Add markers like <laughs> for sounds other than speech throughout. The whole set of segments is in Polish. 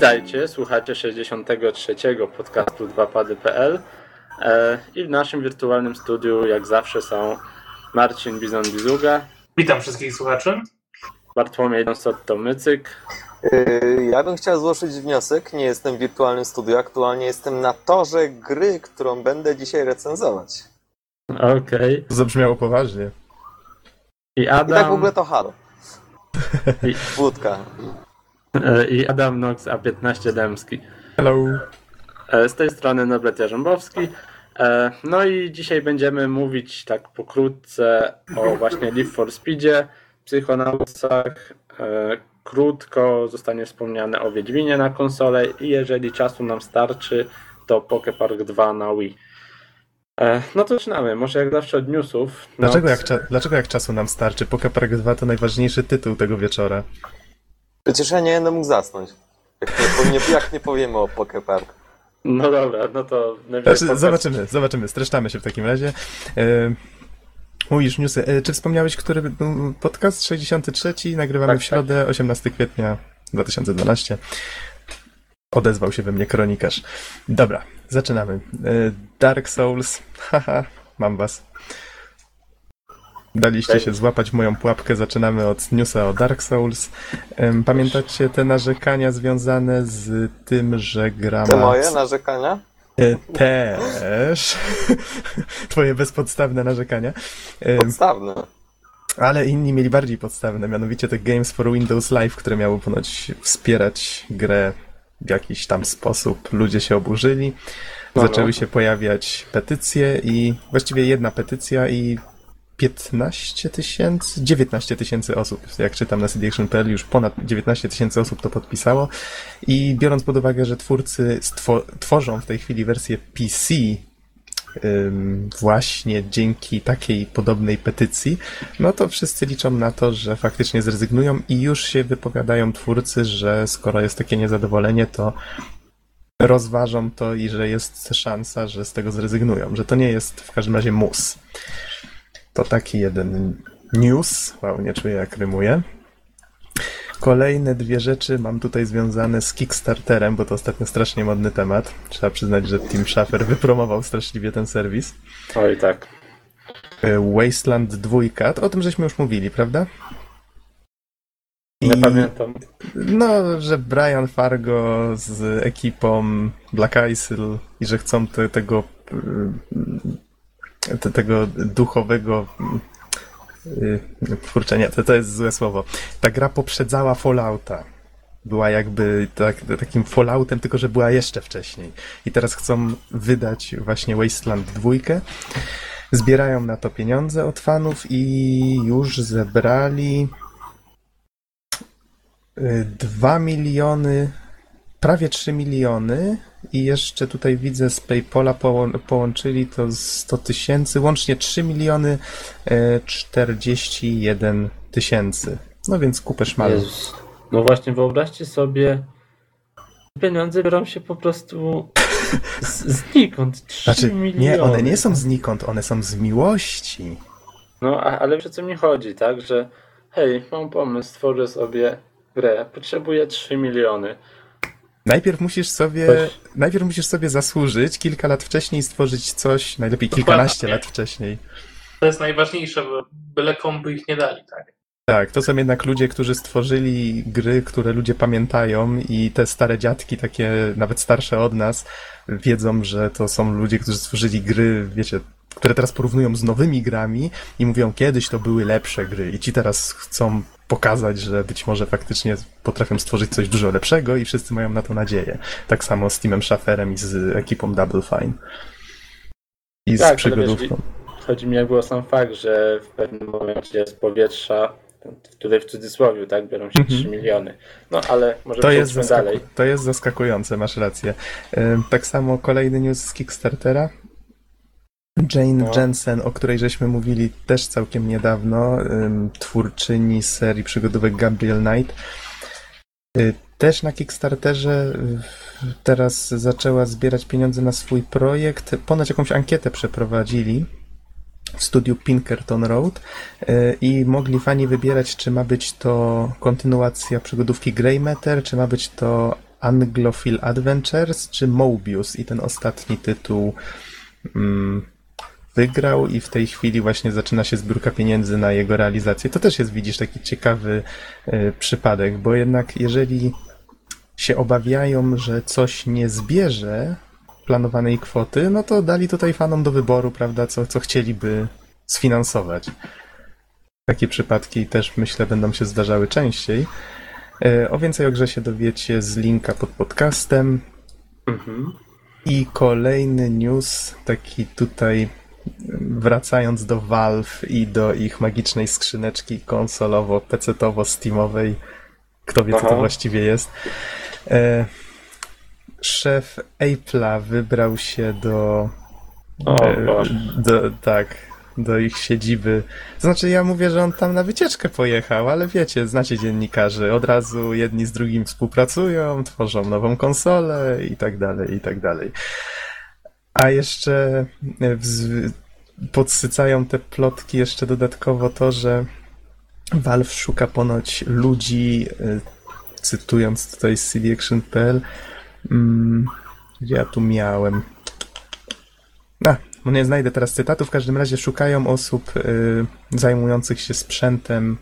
Witajcie, słuchacie 63. podcastu 2pady.pl e, i w naszym wirtualnym studiu jak zawsze są Marcin Bizon-Bizuga, Witam wszystkich słuchaczy. Bartłomiej Donsotto-Mycyk, Yy, Ja bym chciał złożyć wniosek. Nie jestem w wirtualnym studiu, aktualnie jestem na torze gry, którą będę dzisiaj recenzować. okej, To zabrzmiało poważnie. i I tak w Adam, ogóle to halo. I- <laughs> Wódka. E, i Adam Nox A15 Dębski. Hello. E, Z tej strony Noblet Jarzębowski. E, No i dzisiaj będziemy mówić tak pokrótce o właśnie Live for Speedzie, psychonautach. E, Krótko zostanie wspomniane o Wiedźminie na konsolę i jeżeli czasu nam starczy, to Poké Park 2 na Wii. No to zaczynamy. Może jak zawsze od newsów. No, Dlaczego jak, cza- dlaczego jak czasu nam starczy? Poké Park 2 to najważniejszy tytuł tego wieczora. Przecież ja nie będę mógł zasnąć. Jak nie, nie, jak nie powiemy o Poké Park. No dobra, no to Znaczy, zobaczymy, zobaczymy. Streszczamy się w takim razie. E, Mówisz newsy. E, Czy wspomniałeś, który był podcast? 63. Nagrywamy Tak, w środę, 18 kwietnia 2012. Odezwał się we mnie kronikarz. Dobra, zaczynamy. E, Dark Souls. <laughs> Haha, mam was. Daliście się złapać moją pułapkę. Zaczynamy od newsa o Dark Souls. Pamiętacie te narzekania związane z tym, że gra Te moje narzekania? E, Też. <laughs> Twoje bezpodstawne narzekania. Podstawne. ale inni mieli bardziej podstawne, mianowicie te Games for Windows Live, które miały ponoć wspierać grę w jakiś tam sposób. Ludzie się oburzyli. No, Zaczęły no. się pojawiać petycje i właściwie jedna petycja i 15 tysięcy, 19 tysięcy osób, jak czytam na cdation.pl, już ponad 19 tysięcy osób to podpisało i biorąc pod uwagę, że twórcy tworzą w tej chwili wersję PC ym, właśnie dzięki takiej podobnej petycji, no to wszyscy liczą na to, że faktycznie zrezygnują i już się wypowiadają twórcy, że skoro jest takie niezadowolenie, to rozważą to i że jest szansa, że z tego zrezygnują, że to nie jest w każdym razie mus. To taki jeden news. Wow, nie czuję jak rymuję. Kolejne dwie rzeczy mam tutaj związane z Kickstarterem, bo to ostatnio strasznie modny temat. Trzeba przyznać, że Tim Schafer wypromował straszliwie ten serwis. Oj tak. E, Wasteland 2, to o tym żeśmy już mówili, prawda? Nie pamiętam. No, że Brian Fargo z ekipą Black Isle i że chcą te, tego te, tego duchowego y, kurczę, nie, to, to jest złe słowo. Ta gra poprzedzała Fallouta. Była jakby tak, takim Falloutem, tylko że była jeszcze wcześniej. I teraz chcą wydać właśnie Wasteland 2. Zbierają na to pieniądze od fanów i już zebrali 2 miliony, prawie 3 miliony i jeszcze tutaj widzę z Paypola poło- połączyli to z 100 tysięcy, łącznie 3 miliony e, 41 tysięcy. No więc kupę szmalu. No właśnie, wyobraźcie sobie, pieniądze biorą się po prostu z, znikąd. 3 Znaczy, miliony. nie, one nie są znikąd, one są z miłości. No, ale wiesz o co mi chodzi, tak? Że hej, mam pomysł, stworzę sobie grę, potrzebuję 3 miliony. Najpierw musisz sobie, Coś- najpierw musisz sobie zasłużyć kilka lat wcześniej stworzyć coś, najlepiej kilkanaście lat wcześniej. To jest najważniejsze, bo byle komu by ich nie dali, tak? Tak, to są jednak ludzie, którzy stworzyli gry, które ludzie pamiętają i te stare dziadki, takie nawet starsze od nas, wiedzą, że to są ludzie, którzy stworzyli gry, wiecie, które teraz porównują z nowymi grami i mówią, kiedyś to były lepsze gry i ci teraz chcą pokazać, że być może faktycznie potrafią stworzyć coś dużo lepszego i wszyscy mają na to nadzieję. Tak samo z Timem Schaferem i z ekipą Double Fine. I z Tak, ale przygodówką. Chodzi mi jakby o sam fakt, że w pewnym momencie z powietrza, tutaj w cudzysłowie, tak, biorą się Mhm. 3 miliony. No ale może To jest, przejdźmy dalej. zaskaku- to jest zaskakujące, masz rację. Tak samo kolejny news z Kickstartera. Jane No. Jensen, o której żeśmy mówili też całkiem niedawno, twórczyni serii przygodówek Gabriel Knight, y, też na Kickstarterze teraz zaczęła zbierać pieniądze na swój projekt. Ponoć jakąś ankietę przeprowadzili w studiu Pinkerton Road y, i mogli fani wybierać, czy ma być to kontynuacja przygodówki Grey Matter, czy ma być to Anglophile Adventures czy Mobius i ten ostatni tytuł mm, wygrał i w tej chwili właśnie zaczyna się zbiórka pieniędzy na jego realizację. To też jest, widzisz, taki ciekawy e, przypadek, bo jednak jeżeli się obawiają, że coś nie zbierze planowanej kwoty, no to dali tutaj fanom do wyboru, prawda, co, co chcieliby sfinansować. Takie przypadki też myślę będą się zdarzały częściej. E, O więcej o grze się dowiecie z linka pod podcastem. Mhm. I kolejny news, taki tutaj wracając do Valve i do ich magicznej skrzyneczki konsolowo-pecetowo-steamowej. Kto wie, co to Aha. właściwie jest. E, szef Apple'a wybrał się do, O e, do tak, do ich siedziby. To znaczy, ja mówię, że on tam na wycieczkę pojechał, ale wiecie, znacie dziennikarzy, od razu jedni z drugim współpracują, tworzą nową konsolę i tak dalej, i tak dalej. A jeszcze e, podsycają te plotki jeszcze dodatkowo to, że Valve szuka ponoć ludzi, e, cytując tutaj z cdaction.pl, mm, gdzie ja tu miałem? A, no nie znajdę teraz cytatu, w każdym razie szukają osób y, zajmujących się sprzętem,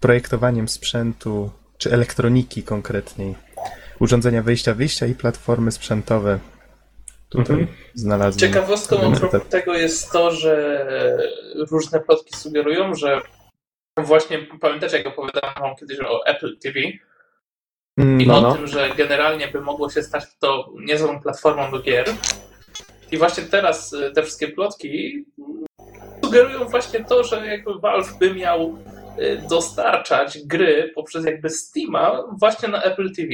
projektowaniem sprzętu, czy elektroniki konkretniej. Urządzenia wejścia, wyjścia i platformy sprzętowe. Tutaj Mhm. znalazłem. Ciekawostką tego jest to, że różne plotki sugerują, że właśnie pamiętacie, jak opowiadałem wam kiedyś o Apple TV Mm, i No, o no. tym, że generalnie by mogło się stać to niezłą platformą do gier. I właśnie teraz y, te wszystkie plotki sugerują właśnie to, że jakby Valve by miał y, dostarczać gry poprzez jakby Steama właśnie na Apple TV.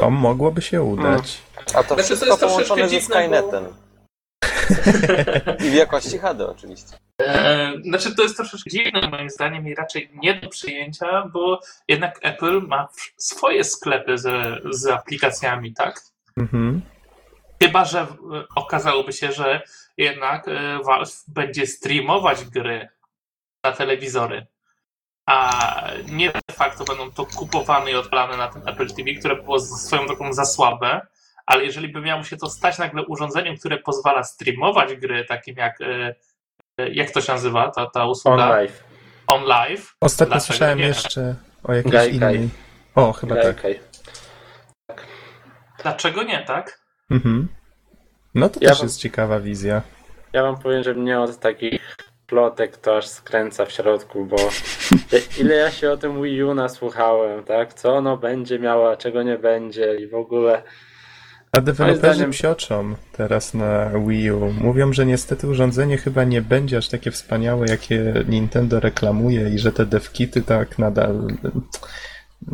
To mogłoby się udać. A to Znaczy, to wszystko jest troszeczkę połączone ze dziwne, bo- Skynetem. <laughs> I w jakości HD oczywiście. E, Znaczy, to jest troszeczkę dziwne moim zdaniem i raczej nie do przyjęcia, bo jednak Apple ma w- swoje sklepy z, z aplikacjami, tak? Mhm. Chyba, że e, okazałoby się, że jednak e, Valve będzie streamować gry na telewizory, a nie de facto będą to kupowane i odpalane na tym Apple TV, które było z- swoją drogą za słabe, ale jeżeli by miało się to stać nagle urządzeniem, które pozwala streamować gry, takim jak e, e, jak to się nazywa, ta, ta On usługa? live. On Live. Ostatnio Dlaczego słyszałem nie? jeszcze o jakiejś Gaikai. innej. O, chyba tak. Okej. Dlaczego nie, tak? Mhm. No to Ja też wam- jest ciekawa wizja. Ja wam powiem, że mnie od takich plotek to aż skręca w środku, bo ile ja się o tym Wii U nasłuchałem, tak? Co ono będzie miało, a czego nie będzie i w ogóle. A deweloperzy zdaniem- psioczą teraz na Wii U. Mówią, że niestety urządzenie chyba nie będzie aż takie wspaniałe, jakie Nintendo reklamuje i że te devkity tak nadal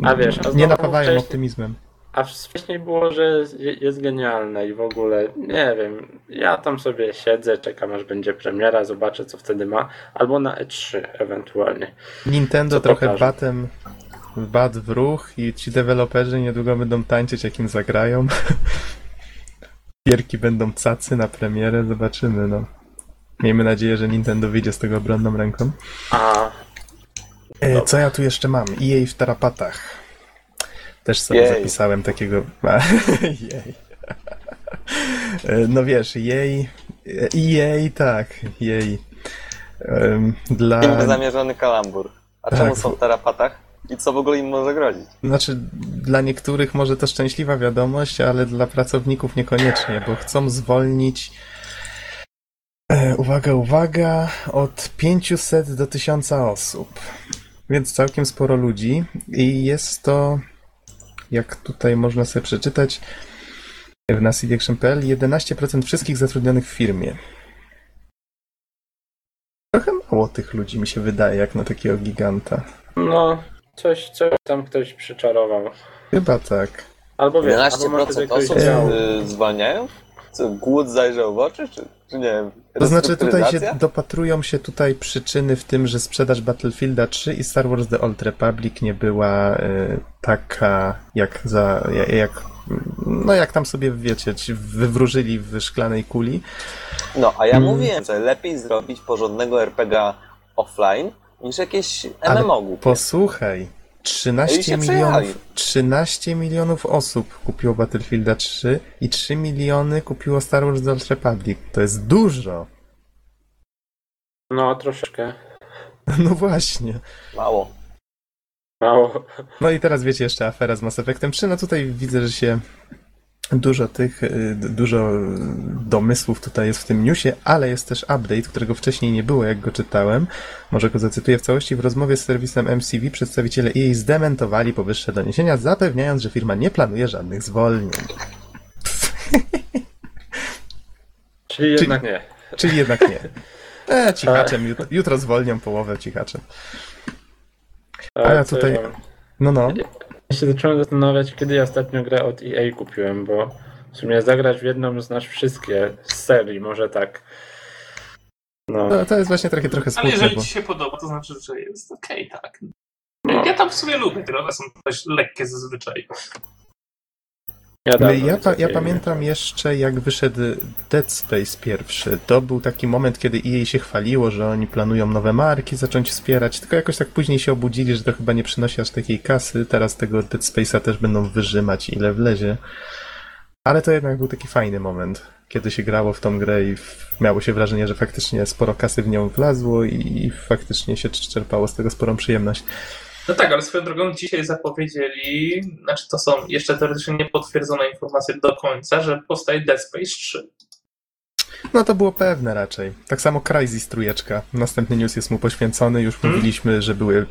A wiesz, a nie napawają wcześniej- optymizmem. A wcześniej było, że je- jest genialne i w ogóle nie wiem. Ja tam sobie siedzę, czekam aż będzie premiera, zobaczę co wtedy ma. Albo na E3 ewentualnie. Nintendo Co trochę pokaże? batem bat w ruch i ci deweloperzy niedługo będą tańczyć, jak im zagrają. <laughs> Gierki będą cacy na premierę, zobaczymy, no. Miejmy nadzieję, że Nintendo wyjdzie z tego obronną ręką. A E, co ja tu jeszcze mam? EA w tarapatach. Też sobie Jej. zapisałem takiego... <laughs> Jej. E, No wiesz, jej... EA, tak, jej. Dla... Im zamierzony kalambur. A Tak. czemu są w tarapatach? I co w ogóle im może grozić? Znaczy, dla niektórych może to szczęśliwa wiadomość, ale dla pracowników niekoniecznie, bo chcą zwolnić. E, uwaga, uwaga, od 500 do 1000 osób. Więc całkiem sporo ludzi. I jest to, jak tutaj można sobie przeczytać na cdaction.pl, 11% wszystkich zatrudnionych w firmie. Trochę mało tych ludzi mi się wydaje, jak na takiego giganta. no, coś, coś tam ktoś przyczarował. Chyba tak. Albo wiesz, albo masz 11% jakiegoś osób y, zwalniają? Co, głód zajrzał w oczy? Czy, czy nie wiem, To znaczy tutaj się dopatrują się tutaj przyczyny w tym, że sprzedaż Battlefielda 3 i Star Wars The Old Republic nie była e, taka jak za jak no jak tam sobie wiecie, ci wywróżyli w szklanej kuli. No, a ja Mm. mówiłem, że lepiej zrobić porządnego RPG offline niż jakieś Ale MMO głupie. Posłuchaj, 13 się przejechali. milionów, 13 milionów osób kupiło Battlefielda 3 i 3 miliony kupiło Star Wars The Old Republic. To jest dużo. No, troszeczkę. <laughs> No właśnie. Mało. Mało. No i teraz wiecie jeszcze afera z Mass Effectem 3. No tutaj widzę, że się dużo tych, y, dużo domysłów tutaj jest w tym newsie, ale jest też update, którego wcześniej nie było, jak go czytałem. Może go zacytuję w całości. W rozmowie z serwisem MCV przedstawiciele EA zdementowali powyższe doniesienia, zapewniając, że firma nie planuje żadnych zwolnień. <laughs> Czyli jednak nie. Czyli jednak nie. E, cichaczem, jutro, jutro zwolnią połowę cichaczem. A ja tutaj-? No, no. Ja się zacząłem zastanawiać, kiedy ja ostatnio grę od EA kupiłem, bo w sumie zagrać w jedną znasz wszystkie z serii, może tak. No, To, to jest właśnie takie trochę Ale smutne, jeżeli bo... ci się podoba, to znaczy, że jest okej, tak. no. Ja tam w sumie lubię, tylko one są dość lekkie zazwyczaj. Ja, dawno ja, pa, ja pamiętam jeszcze, jak wyszedł Dead Space pierwszy. To był taki moment, kiedy EA się chwaliło, że oni planują nowe marki zacząć wspierać, tylko jakoś tak później się obudzili, że to chyba nie przynosi aż takiej kasy. Teraz tego Dead Space'a też będą wyrzymać, ile wlezie. Ale to jednak był taki fajny moment, kiedy się grało w tą grę i miało się wrażenie, że faktycznie sporo kasy w nią wlazło i, i faktycznie się czerpało z tego sporą przyjemność. No tak, ale swoją drogą dzisiaj zapowiedzieli, znaczy to są jeszcze teoretycznie niepotwierdzone informacje do końca, że powstaje Dead Space 3. No to było pewne raczej. Tak samo Crysis trójeczka. Następny news jest mu poświęcony. Już Hmm? mówiliśmy, że były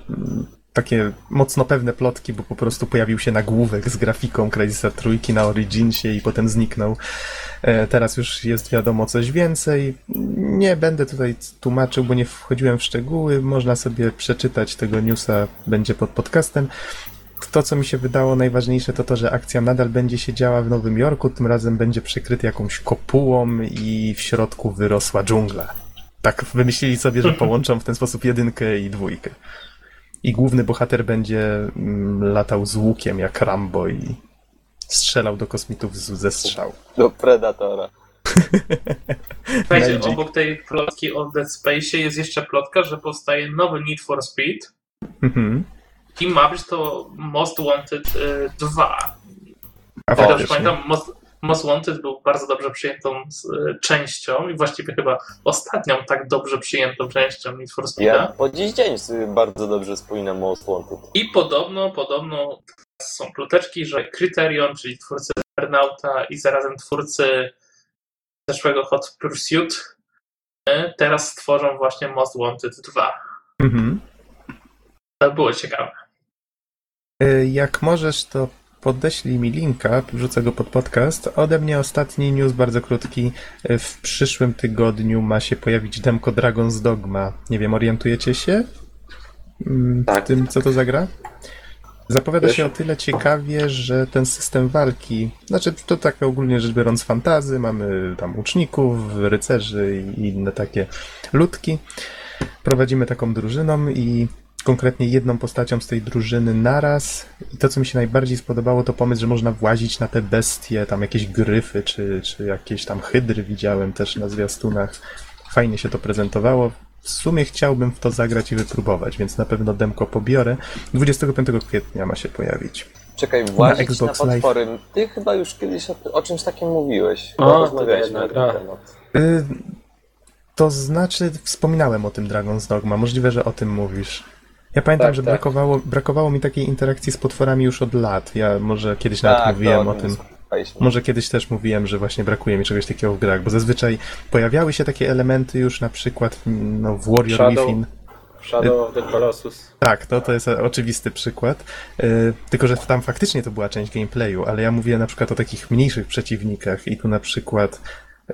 takie mocno pewne plotki, bo po prostu pojawił się nagłówek z grafiką Crysisa trójki na Originsie i potem zniknął. E, Teraz już jest wiadomo coś więcej. Nie będę tutaj tłumaczył, bo nie wchodziłem w szczegóły. Można sobie przeczytać tego newsa, będzie pod podcastem. To, co mi się wydało najważniejsze, to to, że akcja nadal będzie się działa w Nowym Jorku. Tym razem będzie przykryty jakąś kopułą i w środku wyrosła dżungla. Tak wymyślili sobie, że połączą w ten sposób jedynkę i dwójkę. I główny bohater będzie mm, latał z łukiem jak Rambo i strzelał do kosmitów z, ze strzał. Do Predatora. <laughs> Słuchajcie, obok tej plotki o Dead Space jest jeszcze plotka, że powstaje nowy Need for Speed Mhm. i ma być to Most Wanted y, 2. A Ja dobrze faktycznie. pamiętam, Most, Most Wanted był bardzo dobrze przyjętą y, częścią i właściwie chyba ostatnią tak dobrze przyjętą częścią Need for Speed'a. Ja po dziś dzień sobie bardzo dobrze wspominam Most Wanted. I podobno, podobno są ploteczki, że Criterion, czyli twórcy Burnouta i zarazem twórcy zeszłego Hot Pursuit, y, teraz stworzą właśnie Most Wanted 2. Mhm. To było ciekawe. E, Jak możesz, to podeślij mi linka, wrzucę go pod podcast. Ode mnie ostatni news, bardzo krótki. W przyszłym tygodniu ma się pojawić demko Dragon's Dogma. Nie wiem, orientujecie się Mm, Tak. tym, co to zagra? Zapowiada się o tyle ciekawie, że ten system walki, znaczy to tak ogólnie rzecz biorąc fantazy, mamy tam łuczników, rycerzy i inne takie ludki. Prowadzimy taką drużyną i konkretnie jedną postacią z tej drużyny naraz. I to, co mi się najbardziej spodobało, to pomysł, że można włazić na te bestie, tam jakieś gryfy, czy, czy jakieś tam hydry widziałem też na zwiastunach. Fajnie się to prezentowało. W sumie chciałbym w to zagrać i wypróbować, więc na pewno demko pobiorę. 25 kwietnia ma się pojawić. Czekaj, włazić na, Xbox Live. potwory. Ty chyba już kiedyś o, o czymś takim mówiłeś. O, rozmawialiśmy na ten temat. Y, to znaczy, wspominałem o tym Dragon's Dogma. Możliwe, że o tym mówisz. Ja pamiętam, Tak, że tak. Brakowało, brakowało mi takiej interakcji z potworami już od lat. Ja może kiedyś nawet Tak, mówiłem o tym. Może kiedyś też mówiłem, że właśnie brakuje mi czegoś takiego w grach, bo zazwyczaj pojawiały się takie elementy już na przykład no, w Warrior Shadow. Within. Shadow of the Colossus. Tak, to, to jest oczywisty przykład. Yy, tylko, że tam faktycznie to była część gameplayu, ale ja mówię na przykład o takich mniejszych przeciwnikach i tu na przykład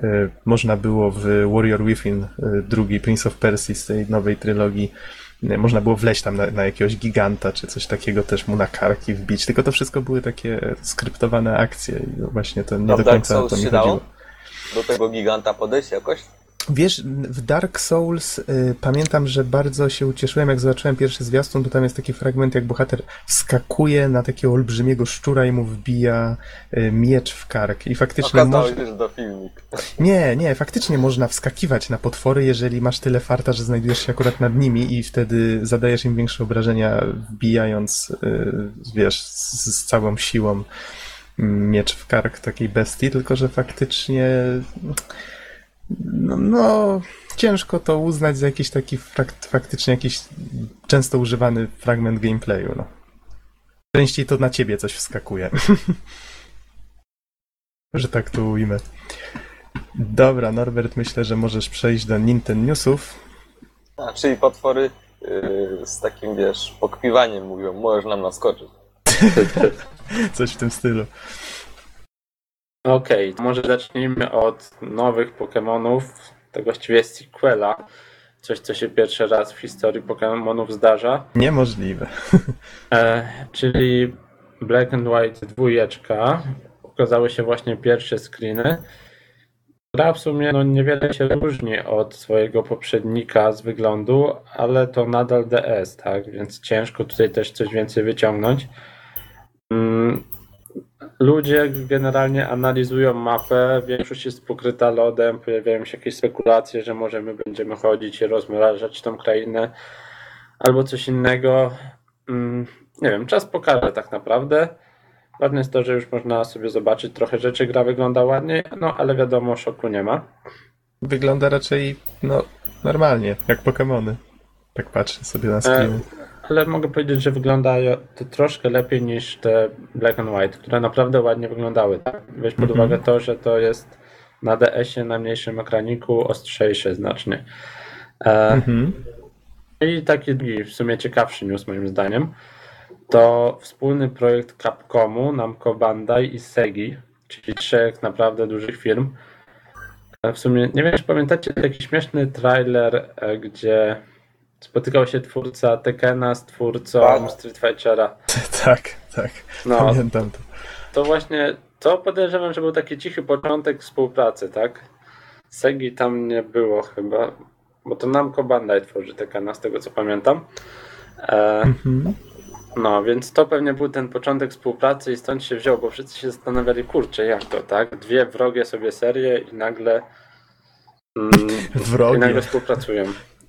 yy, można było w Warrior Within, yy, drugi Prince of Persia z tej nowej trylogii, można było wleźć tam na, na jakiegoś giganta, czy coś takiego też mu na karki wbić, tylko to wszystko były takie skryptowane akcje i właśnie to nie A do końca o to mi chodziło. Do tego giganta podejść jakoś? Wiesz, w Dark Souls y, pamiętam, że bardzo się ucieszyłem, jak zobaczyłem pierwszy zwiastun, bo tam jest taki fragment, jak bohater wskakuje na takiego olbrzymiego szczura i mu wbija y, miecz w kark. I faktycznie Okazało można... że to filmik. <laughs> Nie, nie, faktycznie można wskakiwać na potwory, jeżeli masz tyle farta, że znajdujesz się akurat nad nimi i wtedy zadajesz im większe obrażenia, wbijając, y, wiesz, z, z całą siłą miecz w kark takiej bestii, tylko że faktycznie no, no ciężko to uznać za jakiś taki frak- faktycznie jakiś często używany fragment gameplayu, no. Częściej to na ciebie coś wskakuje. <laughs> że tak to ujmę. Dobra, Norbert, myślę, że możesz przejść do Nintendo Newsów. A, czyli potwory yy, z takim, wiesz, pokpiwaniem mówią, możesz nam naskoczyć. <laughs> Coś w tym stylu. Okej, to może zacznijmy od nowych Pokémonów, to właściwie sequela. Coś, co się pierwszy raz w historii Pokémonów zdarza. Niemożliwe. E, czyli Black and White dwójeczka. Ukazały się właśnie pierwsze screeny. Gra w sumie no, niewiele się różni od swojego poprzednika z wyglądu, ale to nadal DS, tak? Więc ciężko tutaj też coś więcej wyciągnąć. Mm, Ludzie generalnie analizują mapę, większość jest pokryta lodem, pojawiają się jakieś spekulacje, że może my będziemy chodzić i rozmrażać tą krainę albo coś innego. Mm, Nie wiem, czas pokaże tak naprawdę. Ważne jest to, że już można sobie zobaczyć trochę rzeczy, gra wygląda ładnie, no ale wiadomo, szoku nie ma. Wygląda raczej, no, normalnie, jak Pokémony. Tak patrzę sobie na screeny. Ale mogę powiedzieć, że wygląda to troszkę lepiej niż te Black and White, które naprawdę ładnie wyglądały. Tak? Weź pod Mhm. uwagę to, że to jest na DS-ie, na mniejszym ekraniku, ostrzejsze znacznie. E, Mhm. I taki drugi, w sumie ciekawszy news moim zdaniem, to wspólny projekt Capcomu, Namco Bandai i Segi, czyli trzech naprawdę dużych firm. E, W sumie, nie wiem, czy pamiętacie taki śmieszny trailer, e, gdzie spotykał się twórca Tekena z twórcą Tak. Street Fightera. <laughs> Tak, tak. No, Pamiętam to. to właśnie, to podejrzewam, że był taki cichy początek współpracy, tak? Segi tam nie było chyba, bo to Namco Bandai tworzy Tekena, z tego co pamiętam. E, Mhm. no, więc to pewnie był ten początek współpracy i stąd się wziął, bo wszyscy się zastanawiali, kurczę, jak to, tak? Dwie wrogie sobie serie i nagle mm, i Wrogie. nagle współpracują.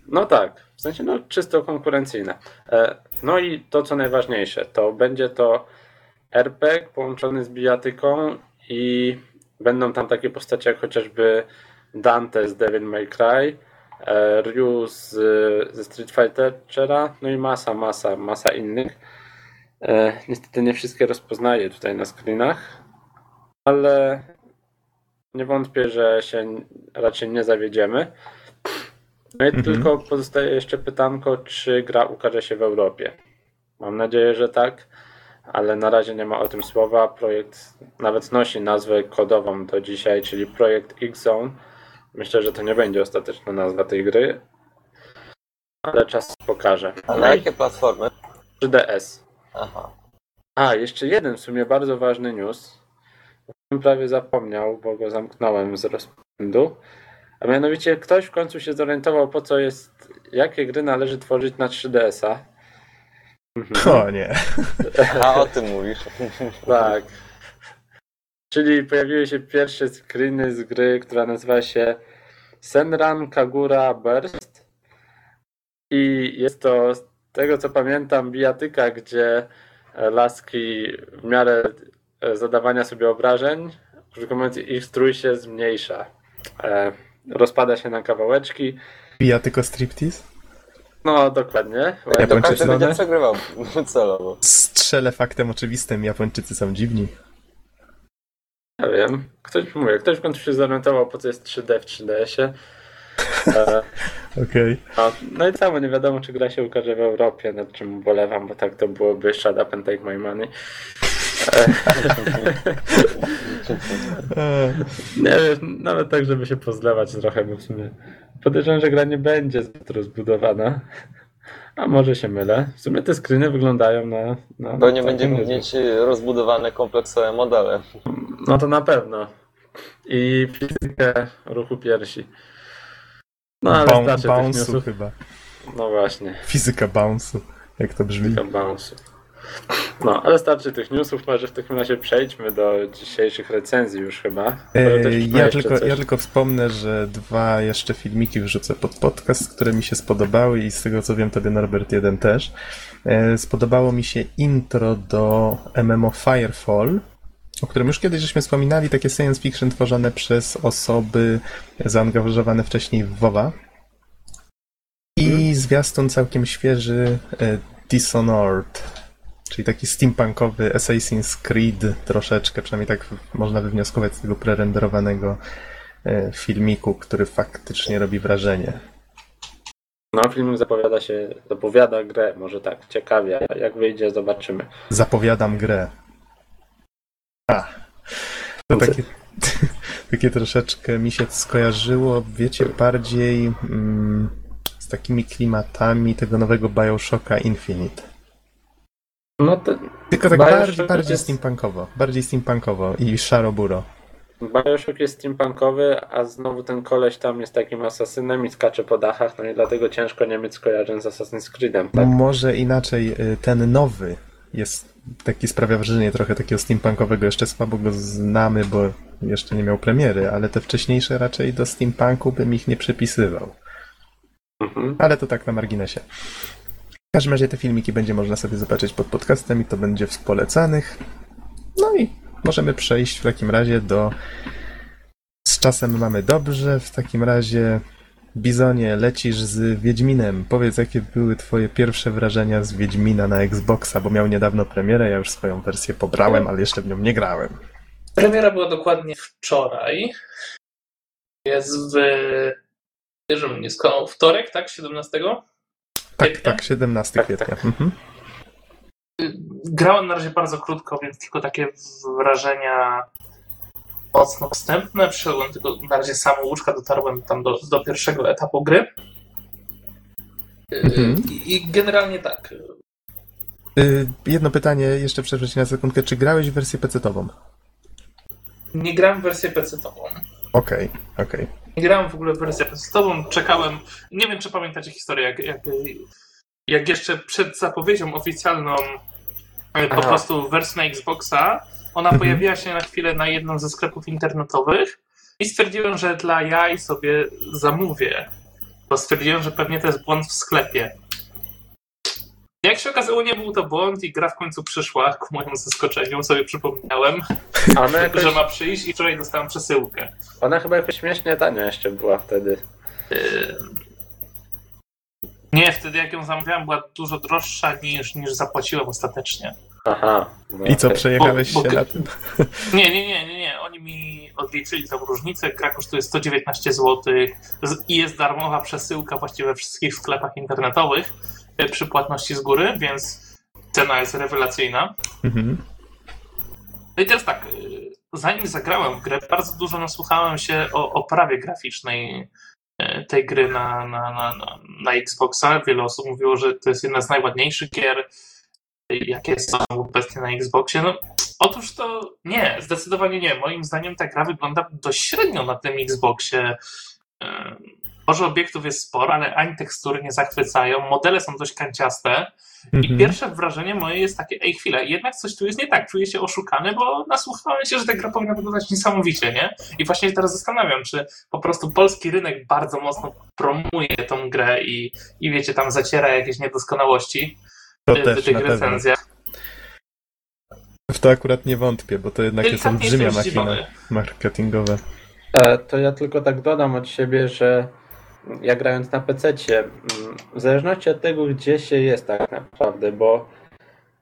No tak, w sensie no czysto konkurencyjne. E, No i to co najważniejsze, to będzie to RPG połączony z bijatyką i będą tam takie postacie jak chociażby Dante z Devil May Cry, e, Ryu z, ze Street Fightera, no i masa, masa, masa innych. E, Niestety nie wszystkie rozpoznaję tutaj na screenach, ale nie wątpię, że się raczej nie zawiedziemy. No i Mhm. tylko pozostaje jeszcze pytanko, czy gra ukaże się w Europie. Mam nadzieję, że tak, ale na razie nie ma o tym słowa. Projekt nawet nosi nazwę kodową do dzisiaj, czyli projekt X-Zone. Myślę, że to nie będzie ostateczna nazwa tej gry, ale czas pokaże. A na jakie platformy? 3DS. Aha. A, jeszcze jeden w sumie bardzo ważny news. O którym prawie zapomniał, bo go zamknąłem z rozpędu. A mianowicie ktoś w końcu się zorientował, po co jest, jakie gry należy tworzyć na 3DS-a. Mhm. <laughs> O nie. A o tym mówisz. <laughs> Tak. Czyli pojawiły się pierwsze screeny z gry, która nazywa się Senran Kagura Burst. I jest to, z tego co pamiętam, bijatyka, gdzie e, laski w miarę e, zadawania sobie obrażeń, mówiąc, ich strój się zmniejsza. Rozpada się na kawałeczki. Bija tylko striptease? No, dokładnie. Ja Do Japończycy będzie przegrywał <laughs> celowo. Strzelę faktem oczywistym, Japończycy są dziwni. Ja wiem. Ktoś mówię, ktoś w końcu się zorientował, po co jest 3D w 3DS-ie. E, <laughs> Okej. no, no i samo nie wiadomo, czy gra się ukaże w Europie, nad czym ubolewam, bo tak to byłoby shut up and take my money. Nie wiem, nawet tak, żeby się pozlewać trochę, bo w sumie podejrzewam, że gra nie będzie zbyt rozbudowana. A może się mylę. W sumie te screeny wyglądają na... na Bo nie będziemy mieć rozbudowane kompleksowe modele. No to na pewno. I fizykę ruchu piersi. No ale Bou- starczy tych bounce'u chyba. No właśnie, Fizyka bounce'u. Jak to brzmi? tylko bounce'u. No, ale starczy tych newsów, może w takim razie przejdźmy do dzisiejszych recenzji już chyba. Ma Ja tylko, coś. ja tylko wspomnę, że dwa jeszcze filmiki wrzucę pod podcast, które mi się spodobały i z tego co wiem, tobie Norbert jeden też. E, Spodobało mi się intro do MMO Firefall, o którym już kiedyś żeśmy wspominali, takie science fiction tworzone przez osoby zaangażowane wcześniej w WoWa. I zwiastun całkiem świeży e, Dishonored, czyli taki steampunkowy Assassin's Creed troszeczkę, przynajmniej tak można wywnioskować z tego prerenderowanego e, filmiku, który faktycznie robi wrażenie. No, film zapowiada się, zapowiada grę, może tak, ciekawie. Jak wyjdzie, zobaczymy. Zapowiadam grę. A. To takie, <laughs> takie troszeczkę mi się skojarzyło, wiecie, bardziej mm, z takimi klimatami tego nowego Bioshocka Infinite. No to Tylko tak Bioshock bardziej, bardziej jest- steampunkowo. Bardziej steampunkowo i szaroburo. Bioshock jest steampunkowy, a znowu ten koleś tam jest takim asasynem i skacze po dachach, no i dlatego ciężko nie mieć skojarzeń z Assassin's Creedem, tak? Może inaczej, y, ten nowy jest taki, sprawia wrażenie trochę takiego steampunkowego. Jeszcze słabo go znamy, bo jeszcze nie miał premiery, ale te wcześniejsze raczej do steampunku bym ich nie przypisywał. Mhm. Ale to tak na marginesie. W każdym razie te filmiki będzie można sobie zobaczyć pod podcastem i to będzie w polecanych. No i możemy przejść w takim razie do. Z czasem mamy dobrze. W takim razie, Bizonie, lecisz z Wiedźminem. Powiedz, jakie były Twoje pierwsze wrażenia z Wiedźmina na Xboxa, bo miał niedawno premierę. Ja już swoją wersję pobrałem, ale jeszcze w nią nie grałem. Premiera była dokładnie wczoraj. Jest w. Nie wtorek, tak? 17? Tak, tak, 17 Tak, kwietnia. tak. Mhm. Grałem na razie bardzo krótko, więc tylko takie wrażenia mocno wstępne. Przyszedłem tylko na razie samo łóżka, dotarłem tam do, do pierwszego etapu gry. Mhm. I, generalnie tak. Y, jedno pytanie, jeszcze przerwę na sekundkę. Czy grałeś w wersję PC-ową? Nie grałem w wersję PC-tową. Okej, okej. Nie grałem w ogóle w wersję PC-tową. Czekałem. Nie wiem, czy pamiętacie historię, jak, jak, jak jeszcze przed zapowiedzią oficjalną e, po prostu wersji na Xboxa, ona Mhm. pojawiła się na chwilę na jednym ze sklepów internetowych i stwierdziłem, że dla jaj sobie zamówię. Bo stwierdziłem, że pewnie to jest błąd w sklepie. Jak się okazało, nie był to błąd i gra w końcu przyszła. Ku mojemu zaskoczeniu sobie przypomniałem, jakoś, że ma przyjść i wczoraj dostałem przesyłkę. ona chyba jakoś śmiesznie tania jeszcze była wtedy. Yy, Nie, wtedy jak ją zamówiłem, była dużo droższa niż, niż zapłaciłem ostatecznie. Aha. No I co, okej. przejechałeś Bo- bo- się na tym? <laughs> Nie, nie, nie, nie, nie. Oni mi odliczyli tą różnicę. Gra kosztuje 119 zł i jest darmowa przesyłka właściwie we wszystkich sklepach internetowych przy płatności z góry, więc cena jest rewelacyjna. Mhm. No i teraz tak, y, zanim zagrałem w grę, bardzo dużo nasłuchałem się o oprawie graficznej y, tej gry na, na, na, na, na Xboxa. Wiele osób mówiło, że to jest jedna z najładniejszych gier, y, jakie są obecnie na Xboxie. No, otóż to nie, zdecydowanie nie. Moim zdaniem ta gra wygląda dość średnio na tym Xboxie. Może obiektów jest sporo, ale ani tekstury nie zachwycają. Modele są dość kanciaste. I Mhm. pierwsze wrażenie moje jest takie, ej chwilę, jednak coś tu jest nie tak, czuję się oszukany, bo nasłuchałem się, że ta gra powinna wyglądać niesamowicie, nie? I właśnie się teraz zastanawiam, czy po prostu polski rynek bardzo mocno promuje tą grę i, i wiecie, tam zaciera jakieś niedoskonałości To y, w też tych na pewno. recenzjach. W to akurat nie wątpię, bo to jednak jest olbrzymia machina marketingowa. E, To ja tylko tak dodam od siebie, że ja grając na PC, w zależności od tego, gdzie się jest tak naprawdę, bo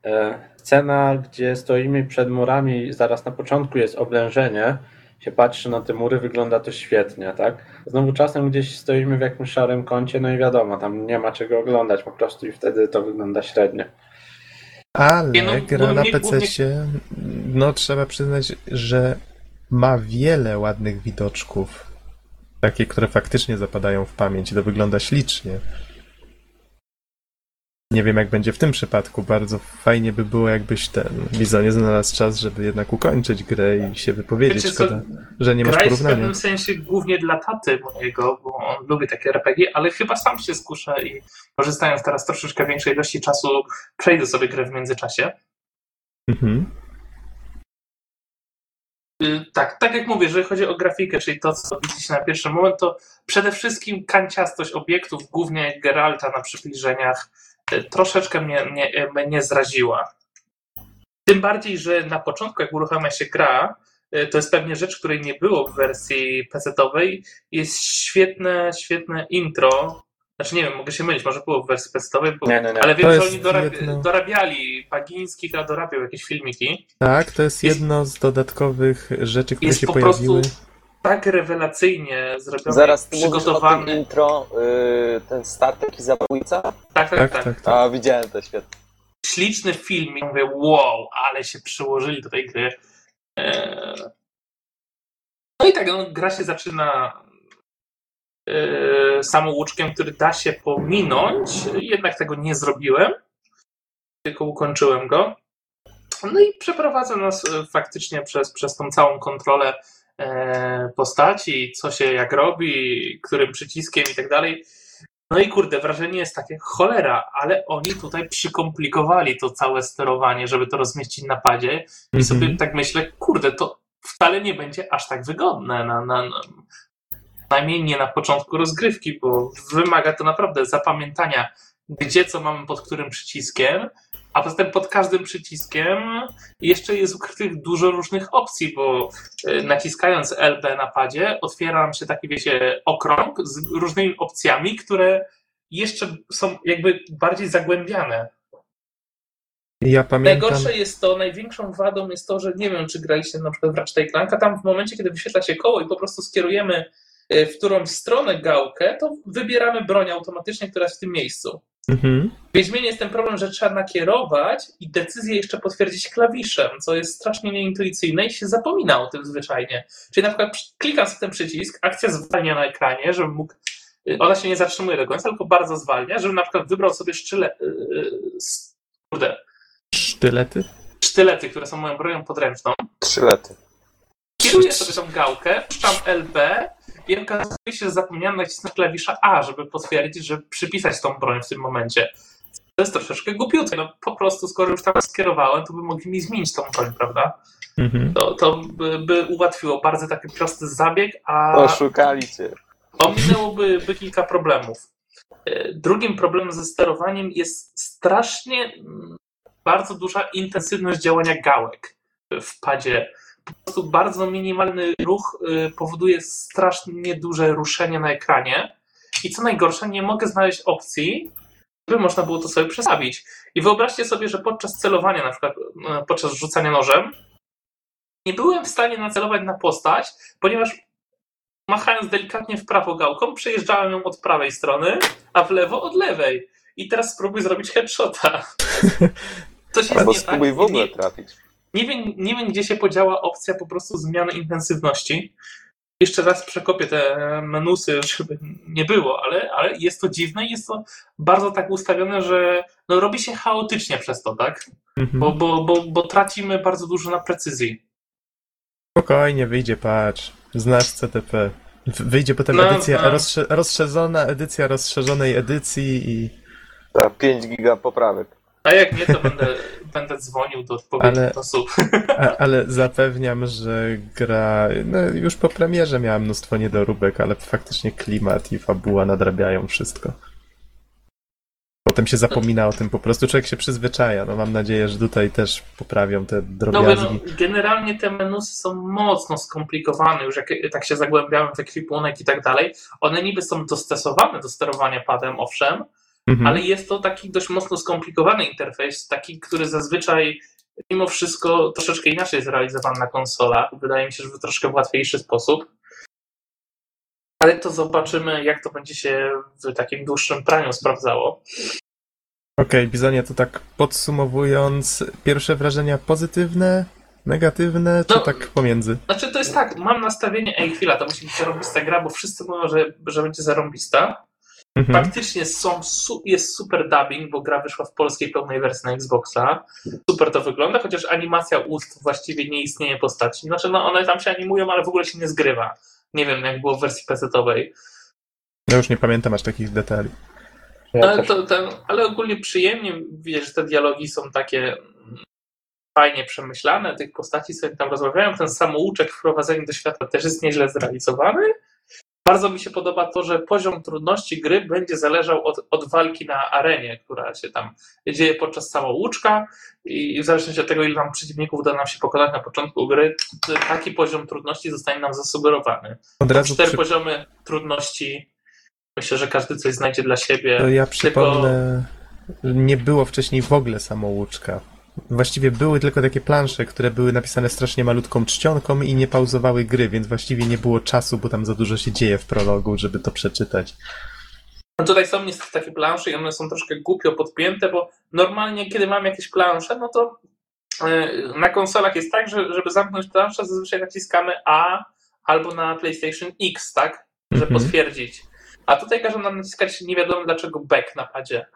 e, scena, gdzie stoimy przed murami, zaraz na początku jest oblężenie, się patrzy na te mury, wygląda to świetnie, tak? Znowu czasem gdzieś stoimy w jakimś szarym kącie, no i wiadomo, tam nie ma czego oglądać po prostu i wtedy to wygląda średnio. Ale no, gra na głównie- PC, no trzeba przyznać, że ma wiele ładnych widoczków. Takie, które faktycznie zapadają w pamięć i to wygląda ślicznie. Nie wiem, jak będzie w tym przypadku. Bardzo fajnie by było, jakbyś ten Bizonie znalazł czas, żeby jednak ukończyć grę i się wypowiedzieć. Wiecie Szkoda, że nie masz jest w porównania. pewnym sensie głównie dla taty mojego, bo on lubi takie RPG, ale chyba sam się skuszę i korzystając teraz troszeczkę większej ilości czasu, przejdę sobie grę w międzyczasie. Mhm. Y, Tak, tak jak mówię, jeżeli chodzi o grafikę, czyli to, co widzicie na pierwszy moment, to przede wszystkim kanciastość obiektów, głównie Geralta na przybliżeniach, y, troszeczkę mnie, mnie, mnie zraziła. Tym bardziej, że na początku, jak uruchamia się gra, y, to jest pewnie rzecz, której nie było w wersji PC-owej, jest świetne, świetne intro. Znaczy nie wiem, mogę się mylić, może było w wersji PC-owej, bo... Nie, nie, nie. ale wiem, że oni dorabiali, Pagiński chyba dorabiał jakieś filmiki. Tak, to jest Jest- jedno z dodatkowych rzeczy, które jest się po pojawiły. prostu tak rewelacyjnie zrobiony, Zaraz ty przygotowany. intro, y, ten statek i zabójca? tak, tak, Tak, tak, tak, tak. A, widziałem to, świetnie. Śliczny film i mówię, wow, ale się przyłożyli do tej gry. Eee, No i tak, no, gra się zaczyna eee, samouczkiem, który da się pominąć. Jednak tego nie zrobiłem, tylko ukończyłem go. No i przeprowadza nas e, faktycznie przez, przez tą całą kontrolę e, postaci, co się jak robi, którym przyciskiem i tak dalej. No i kurde, wrażenie jest takie cholera, ale oni tutaj przykomplikowali to całe sterowanie, żeby to rozmieścić na padzie. I Mhm. sobie tak myślę, kurde, to wcale nie będzie aż tak wygodne. Na, na, na, najmniej nie na początku rozgrywki, bo wymaga to naprawdę zapamiętania, gdzie co mamy pod którym przyciskiem, a poza tym pod każdym przyciskiem jeszcze jest ukrytych dużo różnych opcji, bo e, naciskając LB na padzie otwiera nam się taki, wiecie, okrąg z różnymi opcjami, które jeszcze są jakby bardziej zagłębiane. Ja pamiętam. Najgorsze jest to, największą wadą jest to, że nie wiem, czy graliście na przykład w Ratchet Clanka, tam w momencie, kiedy wyświetla się koło i po prostu skierujemy e, w którąś stronę gałkę, to wybieramy broń automatycznie, która jest w tym miejscu. Mhm. W Wiedźminie jest ten problem, że trzeba nakierować i decyzję jeszcze potwierdzić klawiszem, co jest strasznie nieintuicyjne i się zapomina o tym zwyczajnie. Czyli na przykład przy- klikam w ten przycisk, akcja zwalnia na ekranie, żebym mógł. y, Ona się nie zatrzymuje do końca, tylko bardzo zwalnia, żebym na przykład wybrał sobie szczyle, y, y, kurde, Sztylety? sztylety, które są moją bronią podręczną. Trzy lety. Kieruję sobie tą gałkę, puszczam LB i okazuje się, że zapomniałem nacisnąć klawisza A, żeby potwierdzić, że przypisać tą broń w tym momencie. To jest troszeczkę głupiutkie. No po prostu, skoro już tam skierowałem, to by mogli mi zmienić tą broń, prawda? Mhm. To, to by, by ułatwiło bardzo taki prosty zabieg, a Oszukali cię. ominęłoby by kilka problemów. E, Drugim problemem ze sterowaniem jest strasznie mm, bardzo duża intensywność działania gałek w padzie. Po prostu bardzo minimalny ruch y, powoduje strasznie duże ruszenie na ekranie. I co najgorsze, nie mogę znaleźć opcji, żeby można było to sobie przestawić. I wyobraźcie sobie, że podczas celowania, na przykład e, podczas rzucania nożem, nie byłem w stanie nacelować na postać, ponieważ machając delikatnie w prawo gałką, przejeżdżałem ją od prawej strony, a w lewo od lewej. I teraz spróbuj zrobić headshota. <laughs> Coś jest Albo nie spróbuj tak. w ogóle trafić. Nie, wiem, nie wiem, gdzie się podziała opcja po prostu zmiany intensywności. Jeszcze raz przekopię te menusy, żeby nie było, ale, ale jest to dziwne i jest to bardzo tak ustawione, że no, robi się chaotycznie przez to, tak? Mhm. Bo, bo, bo, bo tracimy bardzo dużo na precyzji. Spokojnie, wyjdzie patch. Znasz CTP. Wyjdzie potem No, edycja, no. rozsze- rozszerzona edycja rozszerzonej edycji i... Ta 5 giga poprawek. A jak nie, to będę, <laughs> będę dzwonił do odpowiednich Ale- osób. <laughs> A, ale zapewniam, że gra... No, już po premierze miała mnóstwo niedoróbek, ale faktycznie klimat i fabuła nadrabiają wszystko. Potem się zapomina o tym po prostu. Człowiek się przyzwyczaja. No mam nadzieję, że tutaj też poprawią te No, drobiazgi. no, generalnie te menusy są mocno skomplikowane, już jak tak się zagłębiałem w ekwipunek i tak dalej. One niby są dostosowane do sterowania padem, owszem, Mhm. ale jest to taki dość mocno skomplikowany interfejs, taki, który zazwyczaj mimo wszystko troszeczkę inaczej jest realizowany na konsolach. Wydaje mi się, że w troszkę łatwiejszy sposób. Ale to zobaczymy, jak to będzie się w takim dłuższym praniu sprawdzało. Okej, Bizonie, to tak podsumowując, pierwsze wrażenia pozytywne, negatywne, czy No, tak pomiędzy? Znaczy to jest tak, mam nastawienie, ej chwila, to musi być zarąbista gra, bo wszyscy mówią, że, że będzie zarąbista. Mhm. Faktycznie są, su, jest super dubbing, bo gra wyszła w polskiej pełnej wersji na Xboxa. Super to wygląda, chociaż animacja ust właściwie nie istnieje postaci. Znaczy, no one tam się animują, ale w ogóle się nie zgrywa. Nie wiem, jak było w wersji PC-owej. Ja już nie pamiętam aż takich detali. Ja ale, też- to, ten, ale ogólnie przyjemnie, wiesz, że te dialogi są takie fajnie przemyślane, tych postaci sobie tam rozmawiają. Ten samouczek wprowadzenie do świata też jest nieźle zrealizowany. Bardzo mi się podoba to, że poziom trudności gry będzie zależał od, od walki na arenie, która się tam dzieje podczas samouczka i w zależności od tego, ile nam przeciwników uda nam się pokonać na początku gry, taki poziom trudności zostanie nam zasugerowany. Od razu Cztery przy... poziomy trudności. Myślę, że każdy coś znajdzie dla siebie. to ja Tylko przypomnę, że nie było wcześniej w ogóle samouczka. Właściwie były tylko takie plansze, które były napisane strasznie malutką czcionką i nie pauzowały gry, więc właściwie nie było czasu, bo tam za dużo się dzieje w prologu, żeby to przeczytać. No tutaj są niestety takie plansze i one są troszkę głupio podpięte, bo normalnie, kiedy mam jakieś plansze, no to yy, na konsolach jest tak, że żeby zamknąć planszę, zazwyczaj naciskamy A albo na PlayStation X, tak? Żeby Mhm. potwierdzić. A tutaj każą nam naciskać nie wiadomo dlaczego back na padzie.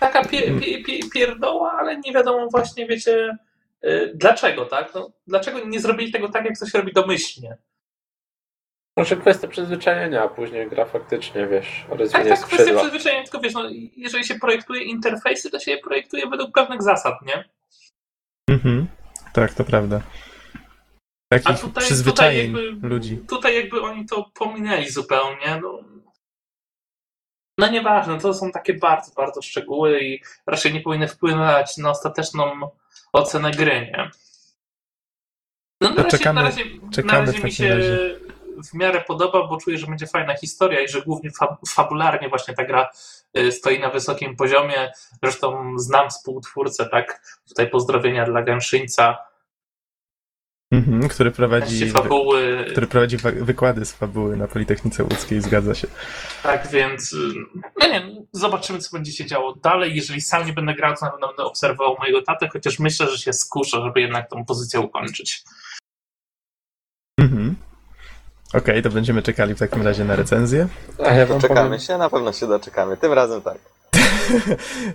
Taka pie, pie, pie, pierdoła, ale nie wiadomo właśnie, wiecie, yy, dlaczego, tak? No, dlaczego nie zrobili tego tak, jak to się robi domyślnie? Może kwestia przyzwyczajenia, a później gra faktycznie, wiesz, Tak, rozwinie tak, kwestia skrzydła. przyzwyczajenia, tylko wiesz, no, jeżeli się projektuje interfejsy, to się je projektuje według pewnych zasad, nie? Mhm. Tak, to prawda. A Takich tutaj, tutaj, przyzwyczajeń jakby, ludzi. tutaj jakby oni to pominęli zupełnie, no. No nieważne, to są takie bardzo, bardzo szczegóły i raczej nie powinny wpływać na ostateczną ocenę gry, nie? No na razie, czekamy- na razie, czekamy na razie mi się razie. w miarę podoba, bo czuję, że będzie fajna historia i że głównie fa fabularnie właśnie ta gra y, stoi na wysokim poziomie. Zresztą znam współtwórcę, tak? Tutaj pozdrowienia dla Gęszyńca. Mhm, który prowadzi, Części fabuły, który prowadzi wa- wykłady z fabuły na Politechnice Łódzkiej, zgadza się. Tak, więc no nie wiem, zobaczymy, co będzie się działo dalej. Jeżeli sam nie będę grał, to na pewno będę obserwował mojego tatę, chociaż myślę, że się skuszę, żeby jednak tą pozycję ukończyć. Mhm. Okej, to będziemy czekali w takim razie na recenzję. A ja wam Czekamy powiem, się, na pewno się doczekamy. Tym razem tak.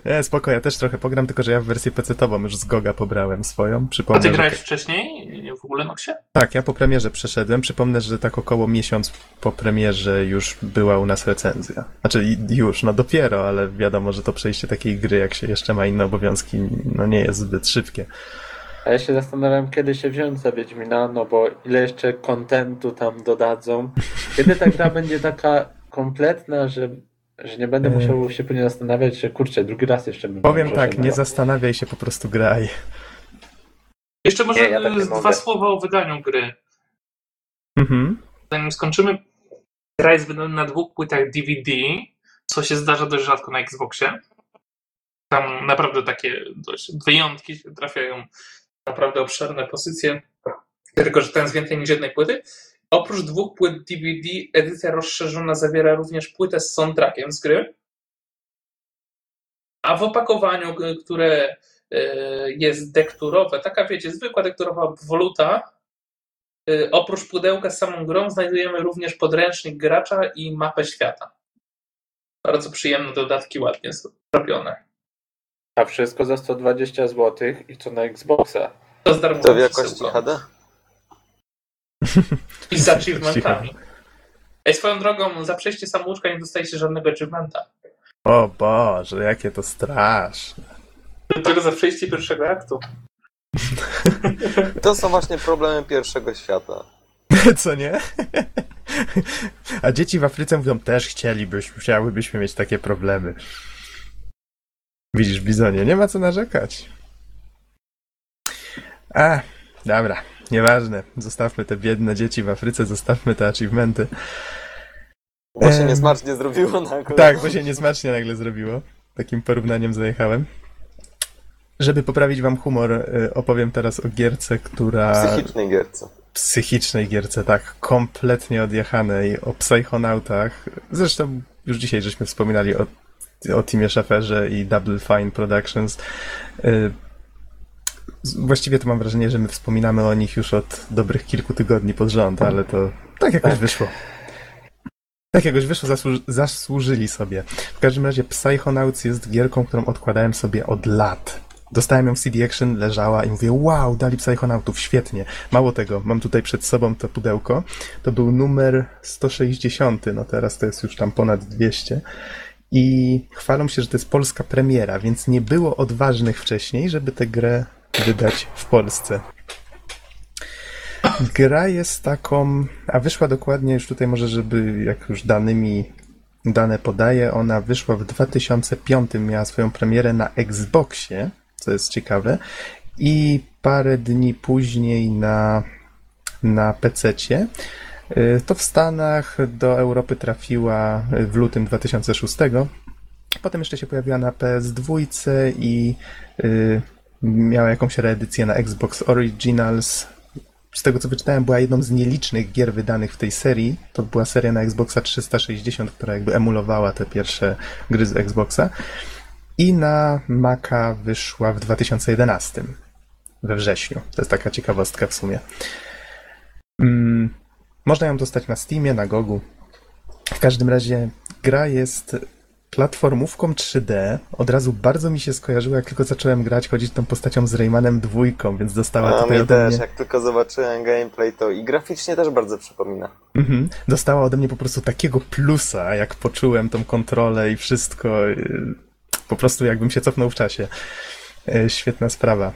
Nie, <laughs> spoko, ja też trochę pogram, tylko że ja w wersję PC-tową już z Goga pobrałem swoją. A Przypomnę, ty że- grałeś wcześniej w ogóle Noxie? Tak, ja po premierze przeszedłem. Przypomnę, że tak około miesiąc po premierze już była u nas recenzja. Znaczy już, no dopiero, ale wiadomo, że to przejście takiej gry, jak się jeszcze ma inne obowiązki, no nie jest zbyt szybkie. a ja się zastanawiam, kiedy się wziąć za Wiedźmina, no bo ile jeszcze kontentu tam dodadzą. Kiedy ta gra <laughs> będzie taka kompletna, że, że nie będę E. musiał się później zastanawiać, że kurczę, drugi raz jeszcze bym Powiem tak, nie zastanawiaj się, po prostu graj. Jeszcze może Nie, ja tak dwa mogę. słowa o wydaniu gry. Mhm. Zanim skończymy, gra jest wydana na dwóch płytach DVD, co się zdarza dość rzadko na Xboxie. Tam naprawdę takie dość wyjątki się trafiają, naprawdę obszerne pozycje, tylko że ten jest więcej niż jednej płyty. Oprócz dwóch płyt DVD, edycja rozszerzona zawiera również płytę z soundtrackiem z gry. A w opakowaniu, które jest dekturowe, taka wiecie, zwykła dekturowa woluta, e, oprócz pudełka z samą grą znajdujemy również podręcznik gracza i mapę świata. Bardzo przyjemne dodatki, ładnie zrobione. A wszystko za 120 zł i co na Xboxa. To z darmową To w jakości przesyłką. HD? <laughs> <laughs> I z achievementami. Ej, swoją drogą, za przejście samouczka nie dostajecie żadnego achievementa. O Boże, jakie to straszne. <laughs> Tylko za przejście pierwszego aktu. To są właśnie problemy pierwszego świata. <laughs> Co nie? <laughs> A dzieci w Afryce mówią, też chcielibyśmy, chciałybyśmy mieć takie problemy. Widzisz, Bizonie, nie ma co narzekać. A, dobra, nieważne. Zostawmy te biedne dzieci w Afryce, zostawmy te achievementy. Bo się niesmacznie zrobiło na Tak, bo się niesmacznie nagle zrobiło. Takim porównaniem zajechałem. Żeby poprawić wam humor, y, opowiem teraz o gierce, która... Psychicznej gierce. psychicznej gierce, tak, kompletnie odjechanej, o psychonautach. Zresztą już dzisiaj żeśmy wspominali o, o Teamie Schaferze i Double Fine Productions. Y, Właściwie to mam wrażenie, że my wspominamy o nich już od dobrych kilku tygodni pod rząd, ale to tak jakoś Tak. wyszło. Jakiegoś wyszło, zasłuży, zasłużyli sobie. W każdym razie Psychonauts jest gierką, którą odkładałem sobie od lat. Dostałem ją w CD Action, leżała i mówię, wow, dali Psychonautów, świetnie. Mało tego, mam tutaj przed sobą to pudełko. To był numer 160, no teraz to jest już tam ponad 200. I chwalą się, że to jest polska premiera, więc nie było odważnych wcześniej, żeby tę grę wydać w Polsce. Gra jest taką, a wyszła dokładnie już tutaj może, żeby jak już danymi dane podaję, ona wyszła w 2005, miała swoją premierę na Xboxie, co jest ciekawe, i parę dni później na, na PC-cie. Y, To w Stanach do Europy trafiła w lutym 2006. Potem jeszcze się pojawiła na PS2 i y, miała jakąś reedycję na Xbox Originals. Z tego co wyczytałem, była jedną z nielicznych gier wydanych w tej serii. To była seria na Xboxa 360, która jakby emulowała te pierwsze gry z Xboxa. I na Maca wyszła w 2011, we wrześniu. To jest taka ciekawostka w sumie. Mm, można ją dostać na Steamie, na Gogu. W każdym razie gra jest platformówką 3D. Od razu bardzo mi się skojarzyło, jak tylko zacząłem grać, chodzić tą postacią z Raymanem dwójką, więc dostała A tutaj mi ode też, mnie... jak tylko zobaczyłem gameplay, to i graficznie też bardzo przypomina. Mhm. Dostała ode mnie po prostu takiego plusa, jak poczułem tą kontrolę i wszystko. Po prostu jakbym się cofnął w czasie. Yy, Świetna sprawa.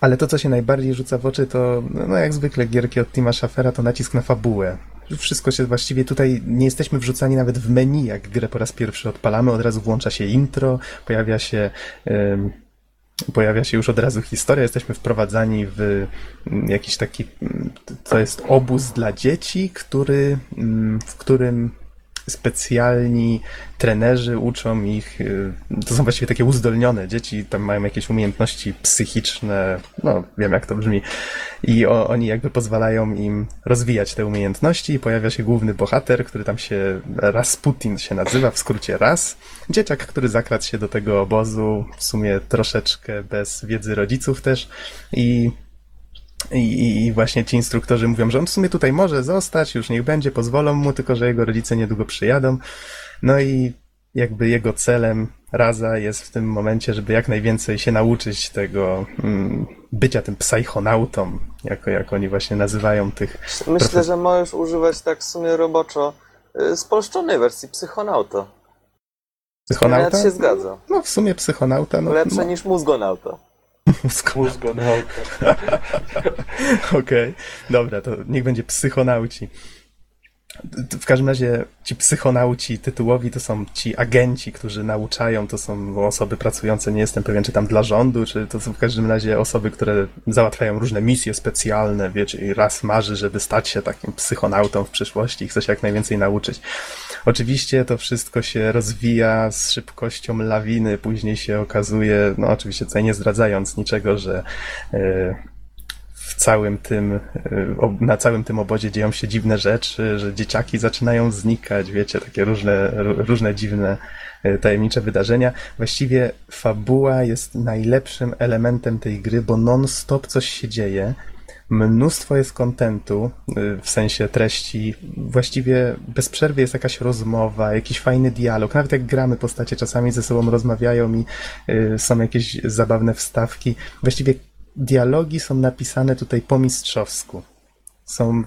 Ale to, co się najbardziej rzuca w oczy, to no no jak zwykle gierki od Tima Schafera, to nacisk na fabułę. Wszystko się właściwie tutaj nie jesteśmy wrzucani nawet w menu, jak grę po raz pierwszy odpalamy, od razu włącza się intro, pojawia się pojawia się już od razu historia, jesteśmy wprowadzani w mm, jakiś taki, mm, to jest obóz dla dzieci, który, mm, w którym specjalni trenerzy uczą ich, y, to są właściwie takie uzdolnione dzieci, tam mają jakieś umiejętności psychiczne, no wiem jak to brzmi, i o, oni jakby pozwalają im rozwijać te umiejętności i pojawia się główny bohater, który tam się Rasputin się nazywa, w skrócie Ras. Dzieciak, który zakradł się do tego obozu, w sumie troszeczkę bez wiedzy rodziców też i i, I właśnie ci instruktorzy mówią, że on w sumie tutaj może zostać, już niech będzie, pozwolą mu, tylko że jego rodzice niedługo przyjadą. No i jakby jego celem Raza jest w tym momencie, żeby jak najwięcej się nauczyć tego mm, bycia tym psychonautą, jako jak oni właśnie nazywają tych. Myślę, Profes- że możesz używać tak w sumie roboczo y, spolszczonej wersji psychonauta. Psychonauta? Ja się zgadza. No w sumie psychonauta, no, Lepsze no niż mózgonauta. Mózgonauta. <laughs> Okej, dobra, to niech będzie psychonauci. W każdym razie ci psychonauci tytułowi to są ci agenci, którzy nauczają, to są osoby pracujące, nie jestem pewien, czy tam dla rządu, czy to są w każdym razie osoby, które załatwiają różne misje specjalne, wiecie, i raz marzy, żeby stać się takim psychonautą w przyszłości i chce się jak najwięcej nauczyć. Oczywiście to wszystko się rozwija z szybkością lawiny, później się okazuje, no oczywiście tutaj nie zdradzając niczego, że e, w całym tym, ob- na całym tym obozie dzieją się dziwne rzeczy, że dzieciaki zaczynają znikać, wiecie, takie różne, ró- różne dziwne, y, tajemnicze wydarzenia. Właściwie fabuła jest najlepszym elementem tej gry, bo non-stop coś się dzieje. Mnóstwo jest kontentu, y, w sensie treści. Właściwie bez przerwy jest jakaś rozmowa, jakiś fajny dialog. Nawet jak gramy, postacie czasami ze sobą rozmawiają i y, są jakieś zabawne wstawki. Właściwie dialogi są napisane tutaj po mistrzowsku. Są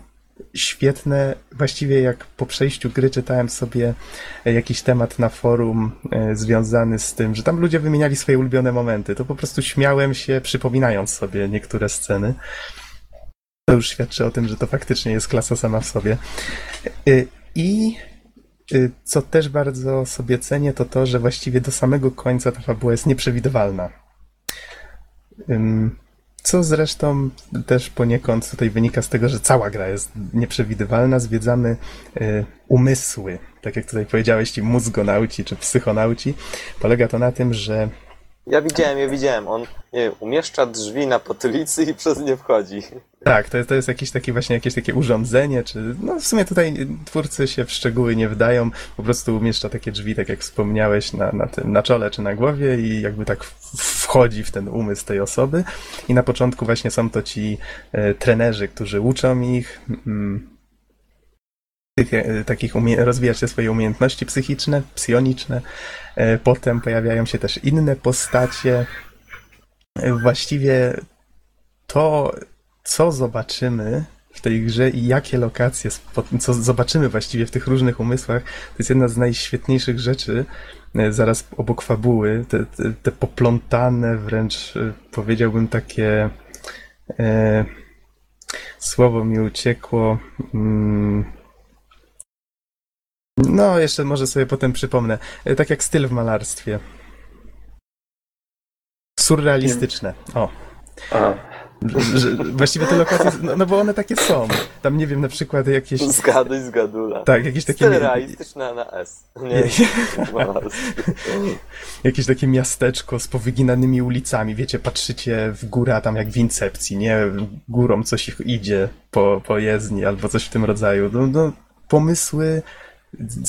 świetne. Właściwie jak po przejściu gry czytałem sobie e, jakiś temat na forum związany z tym, że tam ludzie wymieniali swoje ulubione momenty. To po prostu śmiałem się, przypominając sobie niektóre sceny. To już świadczy o tym, że to faktycznie jest klasa sama w sobie. E, I y, co też bardzo sobie cenię, to to, że właściwie do samego końca ta fabuła jest nieprzewidywalna. Co zresztą też poniekąd tutaj wynika z tego, że cała gra jest nieprzewidywalna. Zwiedzamy y, umysły, tak jak tutaj powiedziałeś, ci mózgonauci czy psychonauci. Polega to na tym, że Ja widziałem, ja widziałem. On nie wiem, umieszcza drzwi na potylicy i przez nie wchodzi. Tak, to jest, to jest jakieś takie właśnie jakieś takie urządzenie, czy no w sumie tutaj twórcy się w szczegóły nie wdają, po prostu umieszcza takie drzwi, tak jak wspomniałeś, na, na tym, na czole czy na głowie i jakby tak wchodzi w ten umysł tej osoby i na początku właśnie są to ci e, trenerzy, którzy uczą ich, mm, takich te swoje umiejętności psychiczne, psioniczne. E, Potem pojawiają się też inne postacie. E, Właściwie to, co zobaczymy w tej grze i jakie lokacje, co zobaczymy właściwie w tych różnych umysłach, to jest jedna z najświetniejszych rzeczy, e, zaraz obok fabuły, te, te, te poplątane, wręcz powiedziałbym takie, e, słowo mi uciekło, mm, no jeszcze może sobie potem przypomnę, E, tak jak styl w malarstwie. Surrealistyczne. O, że, właściwie te lokacje, no, no bo one takie są. Tam nie wiem, na przykład jakieś, Zgaduj, zgadula. tak, jakieś takie, realistyczny na S. Nie, <laughs> jakieś takie miasteczko z powyginanymi ulicami, wiecie, patrzycie w górę, a tam jak w Incepcji, nie? Górą coś ich idzie po, po jezdni albo coś w tym rodzaju. No, no, pomysły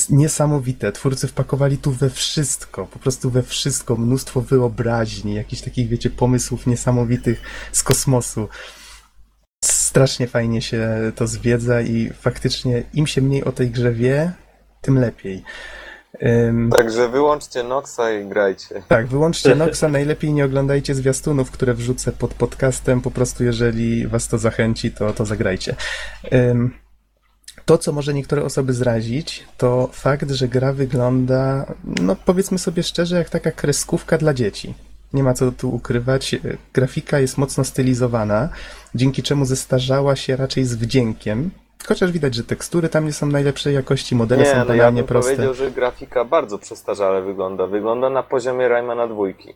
niesamowite. Twórcy wpakowali tu we wszystko, po prostu we wszystko. Mnóstwo wyobraźni, jakichś takich, wiecie, pomysłów niesamowitych z kosmosu. Strasznie fajnie się to zwiedza i faktycznie im się mniej o tej grze wie, tym lepiej. Ym, Także wyłączcie Noxa i grajcie. tak, wyłączcie <laughs> Noxa, najlepiej nie oglądajcie zwiastunów, które wrzucę pod podcastem, po prostu jeżeli was to zachęci, to, to zagrajcie. Ym, To, co może niektóre osoby zrazić, to fakt, że gra wygląda, no powiedzmy sobie szczerze, jak taka kreskówka dla dzieci. Nie ma co tu ukrywać. Grafika jest mocno stylizowana, dzięki czemu zestarzała się raczej z wdziękiem. Chociaż widać, że tekstury tam nie są najlepszej jakości, modele Nie, są no ja banalnie bym proste. powiedział, że grafika bardzo przestarzale wygląda. Wygląda na poziomie Raymana dwójki.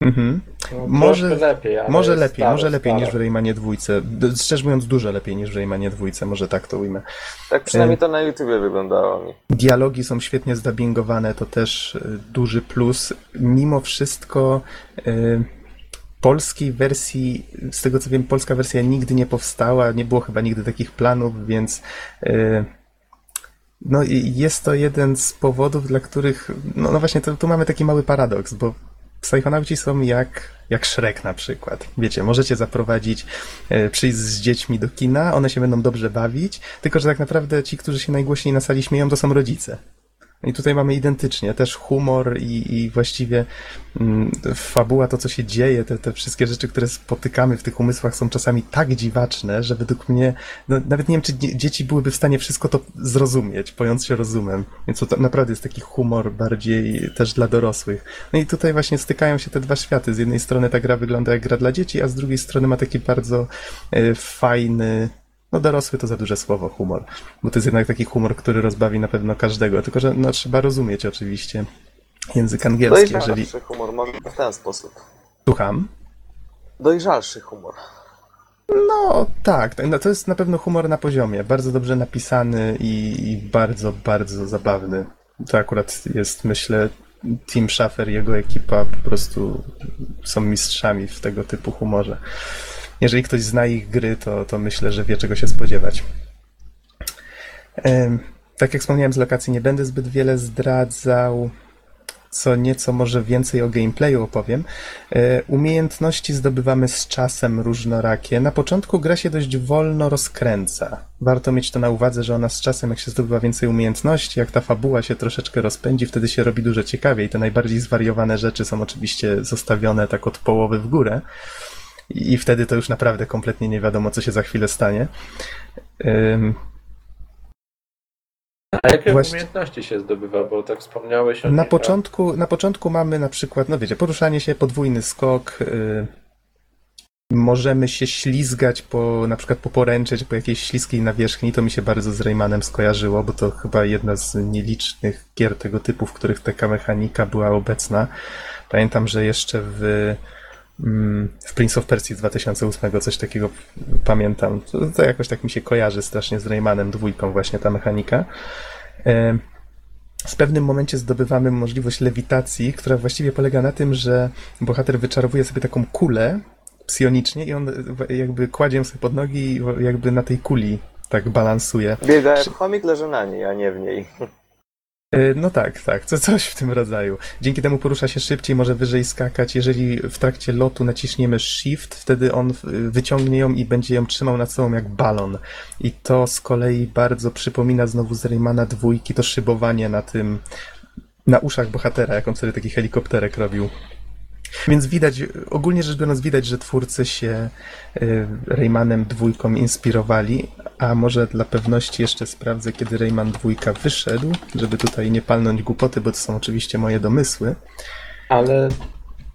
Mhm. no, Może- lepiej, ale Może lepiej, stare, może lepiej stare. niż w Raymanie dwójce. Szczerze mówiąc, dużo lepiej niż w Raymanie dwójce, może tak to ujmę. Tak przynajmniej to na YouTubie wyglądało mi. Dialogi są świetnie zdubbingowane, to też y, duży plus. Mimo wszystko y, polskiej wersji, z tego co wiem, polska wersja nigdy nie powstała, nie było chyba nigdy takich planów, więc no i jest to jeden z powodów, dla których, no, no właśnie, to, tu mamy taki mały paradoks, bo Psychonauci są jak, jak Shrek na przykład. Wiecie, możecie zaprowadzić, e, przyjść z dziećmi do kina, one się będą dobrze bawić, tylko że tak naprawdę ci, którzy się najgłośniej na sali śmieją, to są rodzice. I tutaj mamy identycznie, też humor i, i właściwie mm, fabuła, to co się dzieje, te, te wszystkie rzeczy, które spotykamy w tych umysłach są czasami tak dziwaczne, że według mnie, no, nawet nie wiem, czy dzie- dzieci byłyby w stanie wszystko to zrozumieć, pojąc się rozumem. Więc to, naprawdę jest taki humor bardziej też dla dorosłych. No i tutaj właśnie stykają się te dwa światy. Z jednej strony ta gra wygląda jak gra dla dzieci, a z drugiej strony ma taki bardzo e, fajny, no dorosły to za duże słowo, humor. Bo to jest jednak taki humor, który rozbawi na pewno każdego. Tylko, że no, trzeba rozumieć oczywiście język angielski, Dojrzalszy jeżeli... humor, może w ten sposób. Słucham? Dojrzalszy humor. No tak, no, to jest na pewno humor na poziomie. Bardzo dobrze napisany i, i bardzo, bardzo zabawny. To akurat jest, myślę, Tim Schafer i jego ekipa po prostu są mistrzami w tego typu humorze. Jeżeli ktoś zna ich gry, to, to myślę, że wie czego się spodziewać. Tak jak wspomniałem, z lokacji nie będę zbyt wiele zdradzał. Co nieco może więcej o gameplayu opowiem. E, Umiejętności zdobywamy z czasem różnorakie. Na początku gra się dość wolno rozkręca. Warto mieć to na uwadze, że ona z czasem, jak się zdobywa więcej umiejętności, jak ta fabuła się troszeczkę rozpędzi, wtedy się robi dużo ciekawiej. Te najbardziej zwariowane rzeczy są oczywiście zostawione tak od połowy w górę. I i wtedy to już naprawdę kompletnie nie wiadomo, co się za chwilę stanie. Ym, A jakie Właśnie- umiejętności się zdobywa? Bo tak wspomniałeś o Na nich, a- początku, na początku mamy na przykład, no wiecie, poruszanie się, podwójny skok. y, możemy się ślizgać po, na przykład po poręczy, czy po jakiejś śliskiej nawierzchni. To mi się bardzo z Raymanem skojarzyło, bo to chyba jedna z nielicznych gier tego typu, w których taka mechanika była obecna. Pamiętam, że jeszcze w, w Prince of Persia z 2008 coś takiego pamiętam. To, to jakoś tak mi się kojarzy strasznie z Raymanem dwójką właśnie ta mechanika. Em, w pewnym momencie zdobywamy możliwość lewitacji, która właściwie polega na tym, że bohater wyczarowuje sobie taką kulę psionicznie i on jakby kładzie ją sobie pod nogi i jakby na tej kuli tak balansuje. Biega jak chomik, leży na niej, a nie w niej. Y, No tak, tak, co, coś w tym rodzaju. Dzięki temu porusza się szybciej, może wyżej skakać. Jeżeli w trakcie lotu naciśniemy shift, wtedy on wyciągnie ją i będzie ją trzymał nad sobą jak balon. I to z kolei bardzo przypomina znowu z Raymana dwójki to szybowanie na tym, na uszach bohatera, jak on wtedy taki helikopterek robił. Więc widać, ogólnie rzecz biorąc, widać, że twórcy się y, Raymanem dwójką inspirowali, a może dla pewności jeszcze sprawdzę, kiedy Rayman dwójka wyszedł, żeby tutaj nie palnąć głupoty, bo to są oczywiście moje domysły. Ale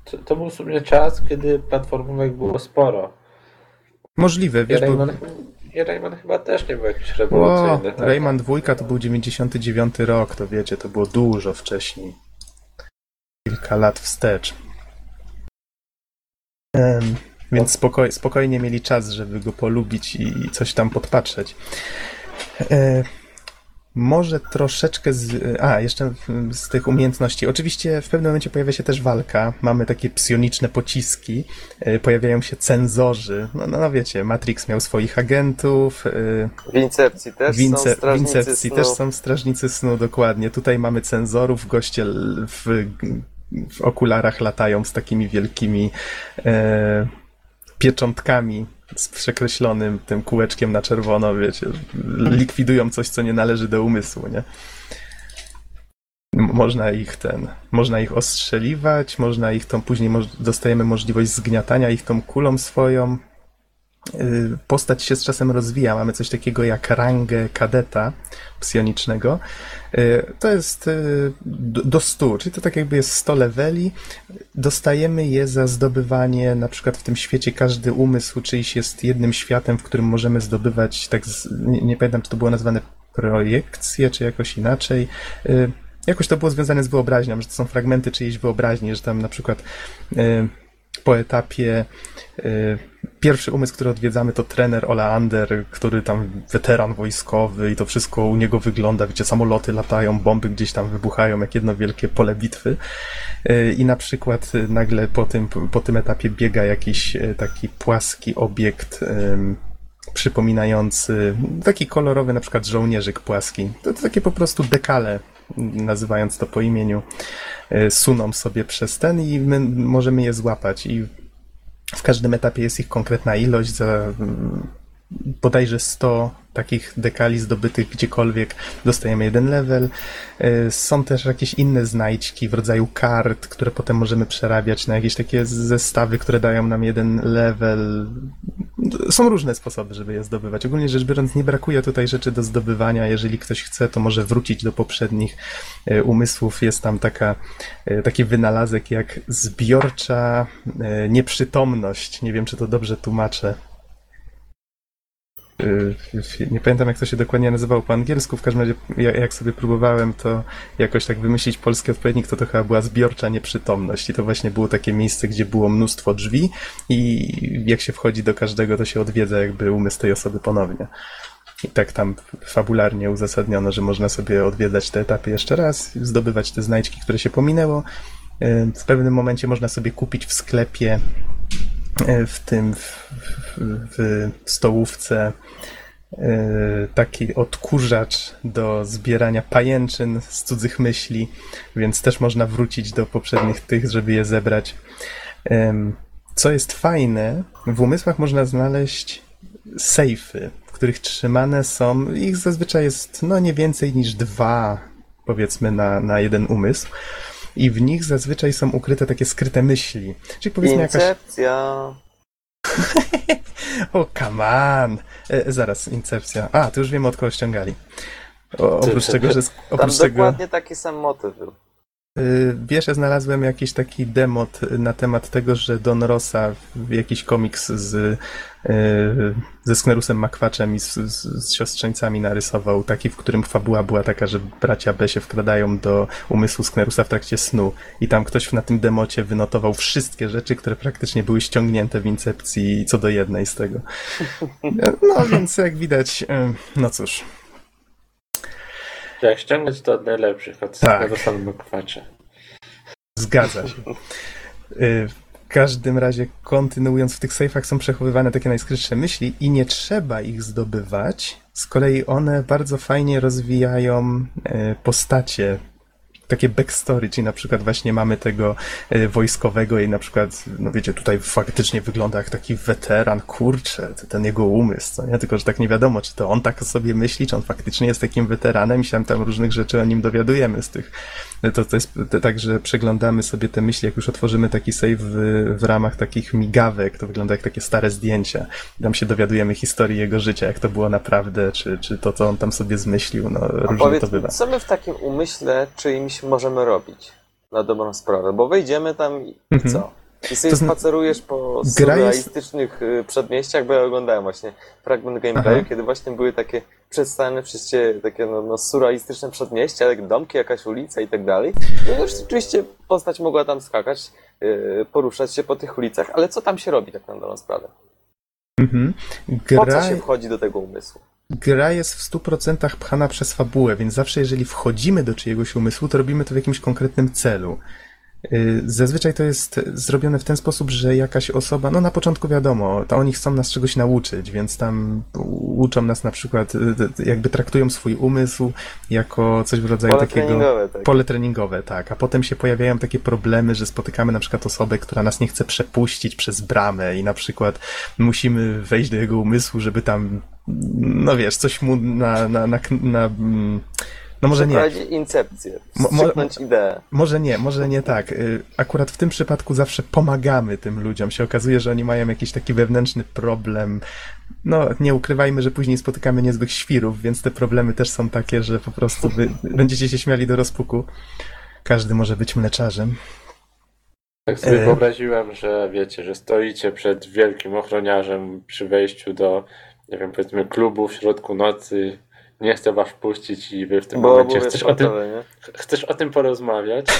to, to był w sumie czas, kiedy platformówek było sporo. Możliwe, wiesz, bo Rayman, i Rayman chyba też nie był jakiś o, rewolucyjny. tak? Rayman dwójka to był 99 rok, to wiecie, to było dużo wcześniej. Kilka lat wstecz. Em, więc spokoj, spokojnie mieli czas, żeby go polubić i coś tam podpatrzeć. E, może troszeczkę z. A, jeszcze w- z tych umiejętności. Oczywiście w pewnym momencie pojawia się też walka. Mamy takie psioniczne pociski. e, Pojawiają się cenzorzy. No, no, no wiecie, Matrix miał swoich agentów. e, W Incepcji też w, Ince- są w strażnicy Incepcji snu. też są strażnicy snu, dokładnie. Tutaj mamy cenzorów, goście w, w okularach latają z takimi wielkimi e, pieczątkami z przekreślonym tym kółeczkiem na czerwono, wiecie, likwidują coś, co nie należy do umysłu, nie? Można ich ten, można ich ostrzeliwać, można ich tą, później dostajemy możliwość zgniatania ich tą kulą swoją, postać się z czasem rozwija. Mamy coś takiego jak rangę kadeta psionicznego. Y, To jest y, do do 100, czyli to tak jakby jest 100 leveli. Dostajemy je za zdobywanie, na przykład w tym świecie każdy umysł czyjś jest jednym światem, w którym możemy zdobywać, tak z, nie, nie pamiętam czy to było nazwane projekcje, czy jakoś inaczej. Y, Jakoś to było związane z wyobraźnią, że to są fragmenty czyjejś wyobraźni, że tam na przykład y, po etapie y, pierwszy umysł, który odwiedzamy, to trener Ola Ander, który tam weteran wojskowy i to wszystko u niego wygląda, wiecie, samoloty latają, bomby gdzieś tam wybuchają, jak jedno wielkie pole bitwy. Y, I na przykład y, nagle po tym, po tym etapie biega jakiś y, taki płaski obiekt przypominający, taki kolorowy na przykład żołnierzyk płaski. To, to takie po prostu dekale, nazywając to po imieniu, suną sobie przez ten i my możemy je złapać i w każdym etapie jest ich konkretna ilość, bodajże 100 takich dekali zdobytych gdziekolwiek dostajemy jeden level. Y, Są też jakieś inne znajdźki w rodzaju kart, które potem możemy przerabiać na jakieś takie zestawy, które dają nam jeden level. Są różne sposoby, żeby je zdobywać. Ogólnie rzecz biorąc, nie brakuje tutaj rzeczy do zdobywania. Jeżeli ktoś chce, to może wrócić do poprzednich y, umysłów. Jest tam taka, y, taki wynalazek jak zbiorcza nieprzytomność. Nie wiem, czy to dobrze tłumaczę. Y, Nie pamiętam, jak to się dokładnie nazywało po angielsku. W każdym razie, ja- jak sobie próbowałem to jakoś tak wymyślić polski odpowiednik, to to chyba była zbiorcza nieprzytomność. I to właśnie było takie miejsce, gdzie było mnóstwo drzwi i jak się wchodzi do każdego, to się odwiedza jakby umysł tej osoby ponownie. I tak tam fabularnie uzasadniono, że można sobie odwiedzać te etapy jeszcze raz, zdobywać te znajdźki, które się pominęło. Y, W pewnym momencie można sobie kupić w sklepie w tym w, w, w stołówce y, taki odkurzacz do zbierania pajęczyn z cudzych myśli, więc też można wrócić do poprzednich tych, żeby je zebrać. Co jest fajne, w umysłach można znaleźć sejfy, w których trzymane są, ich zazwyczaj jest no nie więcej niż dwa, powiedzmy, na, na jeden umysł. I w nich zazwyczaj są ukryte takie skryte myśli. Czyli powiedzmy jakaś Incepcja. <laughs> o, come on! E, zaraz, Incepcja. A, to już wiemy od kogo ściągali. O, oprócz tego, że... Tam Oprócz tego, dokładnie taki sam motyw był. Y, wiesz, ja znalazłem jakiś taki demot na temat tego, że Don Rosa, jakiś komiks z, y, ze Sknerusem Makwaczem i z, z, z siostrzeńcami narysował, taki, w którym fabuła była taka, że bracia B się wkradają do umysłu Sknerusa w trakcie snu i tam ktoś na tym democie wynotował wszystkie rzeczy, które praktycznie były ściągnięte w Incepcji co do jednej z tego. <laughs> No więc jak widać, y, no cóż, Jak ściągać to od najlepszych, od Tak. samego samego kwacze. Zgadza się. Y, W każdym razie, kontynuując, w tych sejfach są przechowywane takie najskrytsze myśli i nie trzeba ich zdobywać. Z kolei one bardzo fajnie rozwijają y, postacie takie backstory, czyli na przykład właśnie mamy tego e, wojskowego i na przykład, no wiecie, tutaj faktycznie wygląda jak taki weteran, kurczę, ten jego umysł, co nie? Tylko, że tak nie wiadomo, czy to on tak sobie myśli, czy on faktycznie jest takim weteranem i się tam różnych rzeczy o nim dowiadujemy z tych, to, to jest tak, że przeglądamy sobie te myśli, jak już otworzymy taki save w, w ramach takich migawek, to wygląda jak takie stare zdjęcia. Tam się dowiadujemy historii jego życia, jak to było naprawdę, czy, czy to, co on tam sobie zmyślił, no A różnie powiedz, to bywa. co my w takim umyśle czyimś możemy robić na dobrą sprawę? Bo wejdziemy tam i Mhm. co? I sobie To spacerujesz po Gra jest- surrealistycznych y, przedmieściach, bo ja oglądałem właśnie fragment gameplayu, Aha. kiedy właśnie były takie przedstawione przez ciebie takie no, no, surrealistyczne przedmieścia, jak domki, jakaś ulica i tak dalej. No i już rzeczywiście postać mogła tam skakać, y, poruszać się po tych ulicach, ale co tam się robi tak na dobrą sprawę? Mhm. Po Gra, co się wchodzi do tego umysłu? gra jest w 100% pchana przez fabułę, więc zawsze jeżeli wchodzimy do czyjegoś umysłu, to robimy to w jakimś konkretnym celu. Y, Zazwyczaj to jest zrobione w ten sposób, że jakaś osoba, no na początku wiadomo, to oni chcą nas czegoś nauczyć, więc tam uczą nas na przykład, y, y, jakby traktują swój umysł jako coś w rodzaju Pole takiego... treningowe, tak. Pole treningowe, tak. A potem się pojawiają takie problemy, że spotykamy na przykład osobę, która nas nie chce przepuścić przez bramę i na przykład musimy wejść do jego umysłu, żeby tam, no wiesz, coś mu na, na, na, na mm, no może nie, incepcję, Mo- mo- wstrzyknąć ideę. może nie, może nie tak. Y, Akurat w tym przypadku zawsze pomagamy tym ludziom. Się okazuje, że oni mają jakiś taki wewnętrzny problem. No, nie ukrywajmy, że później spotykamy niezłych świrów, więc te problemy też są takie, że po prostu wy <laughs> będziecie się śmiali do rozpuku. Każdy może być mleczarzem. Tak sobie E. wyobraziłem, że wiecie, że stoicie przed wielkim ochroniarzem przy wejściu do, nie wiem, powiedzmy klubu w środku nocy. Nie chce was puścić i wy w tym Bo momencie chcesz o, tym, nie? chcesz o tym porozmawiać. <laughs>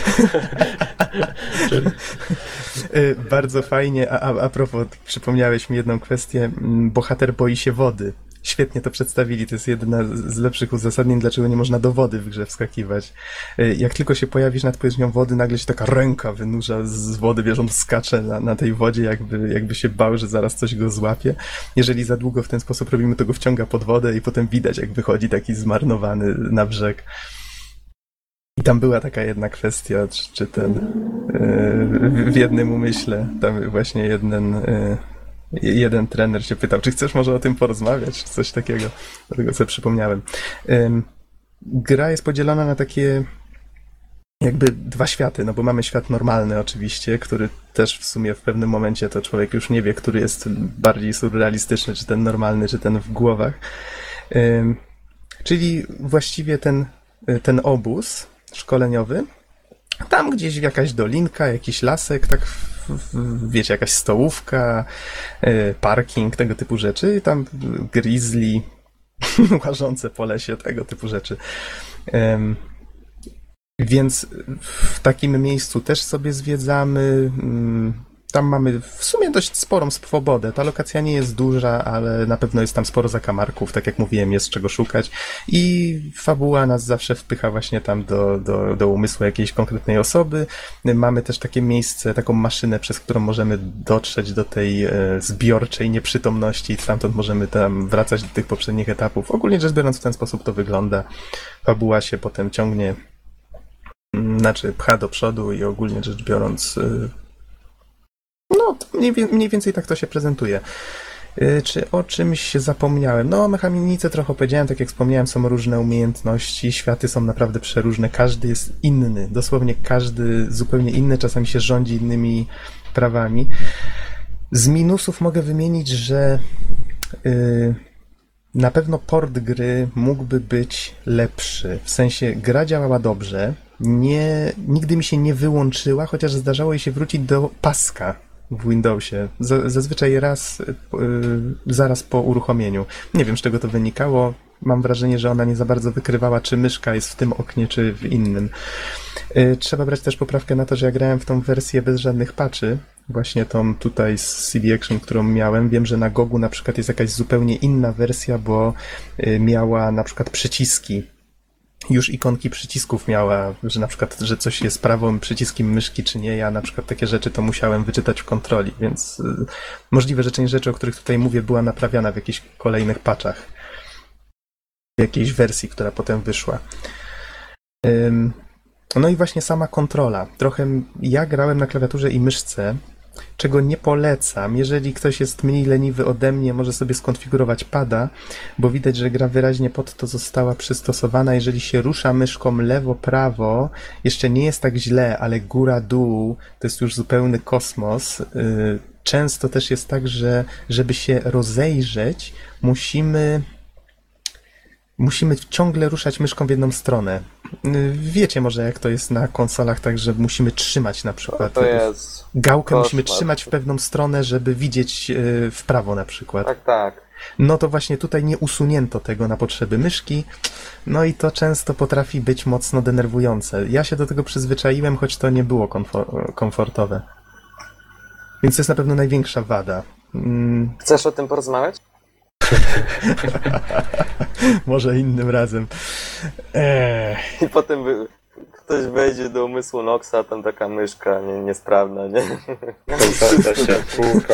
Y, Bardzo fajnie, a, a, a propos, przypomniałeś mi jedną kwestię. Mm, Bohater boi się wody. Świetnie to przedstawili. To jest jedna z lepszych uzasadnień, dlaczego nie można do wody w grze wskakiwać. Y, Jak tylko się pojawisz nad powierzchnią wody, nagle się taka ręka wynurza z wody, wiesz, on skacze na, na tej wodzie, jakby, jakby się bał, że zaraz coś go złapie. Jeżeli za długo w ten sposób robimy, to go wciąga pod wodę i potem widać, jak wychodzi taki zmarnowany na brzeg. I tam była taka jedna kwestia, czy, czy ten yy, w jednym umyśle, tam właśnie jeden, yy, jeden trener się pytał, czy chcesz może o tym porozmawiać, czy coś takiego, dlatego sobie przypomniałem. Gra jest podzielona na takie jakby dwa światy, no bo mamy świat normalny oczywiście, który też w sumie w pewnym momencie to człowiek już nie wie, który jest bardziej surrealistyczny, czy ten normalny, czy ten w głowach. Czyli właściwie ten, ten obóz szkoleniowy, tam gdzieś jakaś dolinka, jakiś lasek, tak wiecie, jakaś stołówka, y, parking, tego typu rzeczy, i tam grizzly <laughs> łażące po lesie, tego typu rzeczy. Więc w takim miejscu też sobie zwiedzamy. Tam mamy w sumie dość sporą swobodę. Ta lokacja nie jest duża, ale na pewno jest tam sporo zakamarków. Tak jak mówiłem, jest czego szukać. I fabuła nas zawsze wpycha właśnie tam do, do, do umysłu jakiejś konkretnej osoby. Mamy też takie miejsce, taką maszynę, przez którą możemy dotrzeć do tej e, zbiorczej nieprzytomności i stamtąd możemy tam wracać do tych poprzednich etapów. Ogólnie rzecz biorąc, w ten sposób to wygląda. Fabuła się potem ciągnie znaczy pcha do przodu i ogólnie rzecz biorąc, y, no mniej, mniej więcej tak to się prezentuje. Y, Czy o czymś zapomniałem? No, mechanice trochę powiedziałem, tak jak wspomniałem, są różne umiejętności, światy są naprawdę przeróżne, każdy jest inny, dosłownie każdy zupełnie inny, czasami się rządzi innymi prawami. Z minusów mogę wymienić, że y, na pewno port gry mógłby być lepszy. W sensie gra działała dobrze. Nie, nigdy mi się nie wyłączyła, chociaż zdarzało jej się wrócić do paska w Windowsie. Zazwyczaj raz, y, zaraz po uruchomieniu. Nie wiem, z czego to wynikało. Mam wrażenie, że ona nie za bardzo wykrywała, czy myszka jest w tym oknie, czy w innym. Y, Trzeba brać też poprawkę na to, że ja grałem w tą wersję bez żadnych patchy. Właśnie tą tutaj z CD Action, którą miałem. Wiem, że na Gogu na przykład jest jakaś zupełnie inna wersja, bo y, miała na przykład przyciski. Już ikonki przycisków miała, że na przykład, że coś jest prawym przyciskiem myszki, czy nie. Ja na przykład takie rzeczy to musiałem wyczytać w kontroli, więc y, możliwe, że część rzeczy, o których tutaj mówię, była naprawiana w jakichś kolejnych patchach. W jakiejś wersji, która potem wyszła. No i właśnie sama kontrola. Trochę ja grałem na klawiaturze i myszce, czego nie polecam. Jeżeli ktoś jest mniej leniwy ode mnie, może sobie skonfigurować pada, bo widać, że gra wyraźnie pod to została przystosowana. Jeżeli się rusza myszką lewo-prawo, jeszcze nie jest tak źle, ale góra-dół to jest już zupełny kosmos. Yy, Często też jest tak, że żeby się rozejrzeć, musimy musimy ciągle ruszać myszką w jedną stronę. Yy, Wiecie może, jak to jest na konsolach, tak, że musimy trzymać na przykład. To jest. Gałkę musimy koszmar. trzymać w pewną stronę, żeby widzieć yy, w prawo na przykład. Tak, tak. No to właśnie tutaj nie usunięto tego na potrzeby myszki, no i to często potrafi być mocno denerwujące. Ja się do tego przyzwyczaiłem, choć to nie było komfor- komfortowe. Więc to jest na pewno największa wada. Mm, Chcesz o tym porozmawiać? <laughs> może innym razem. Eee, I potem wy... ktoś wejdzie do umysłu Noxa, tam taka myszka nie, niesprawna, nie? Się kółko.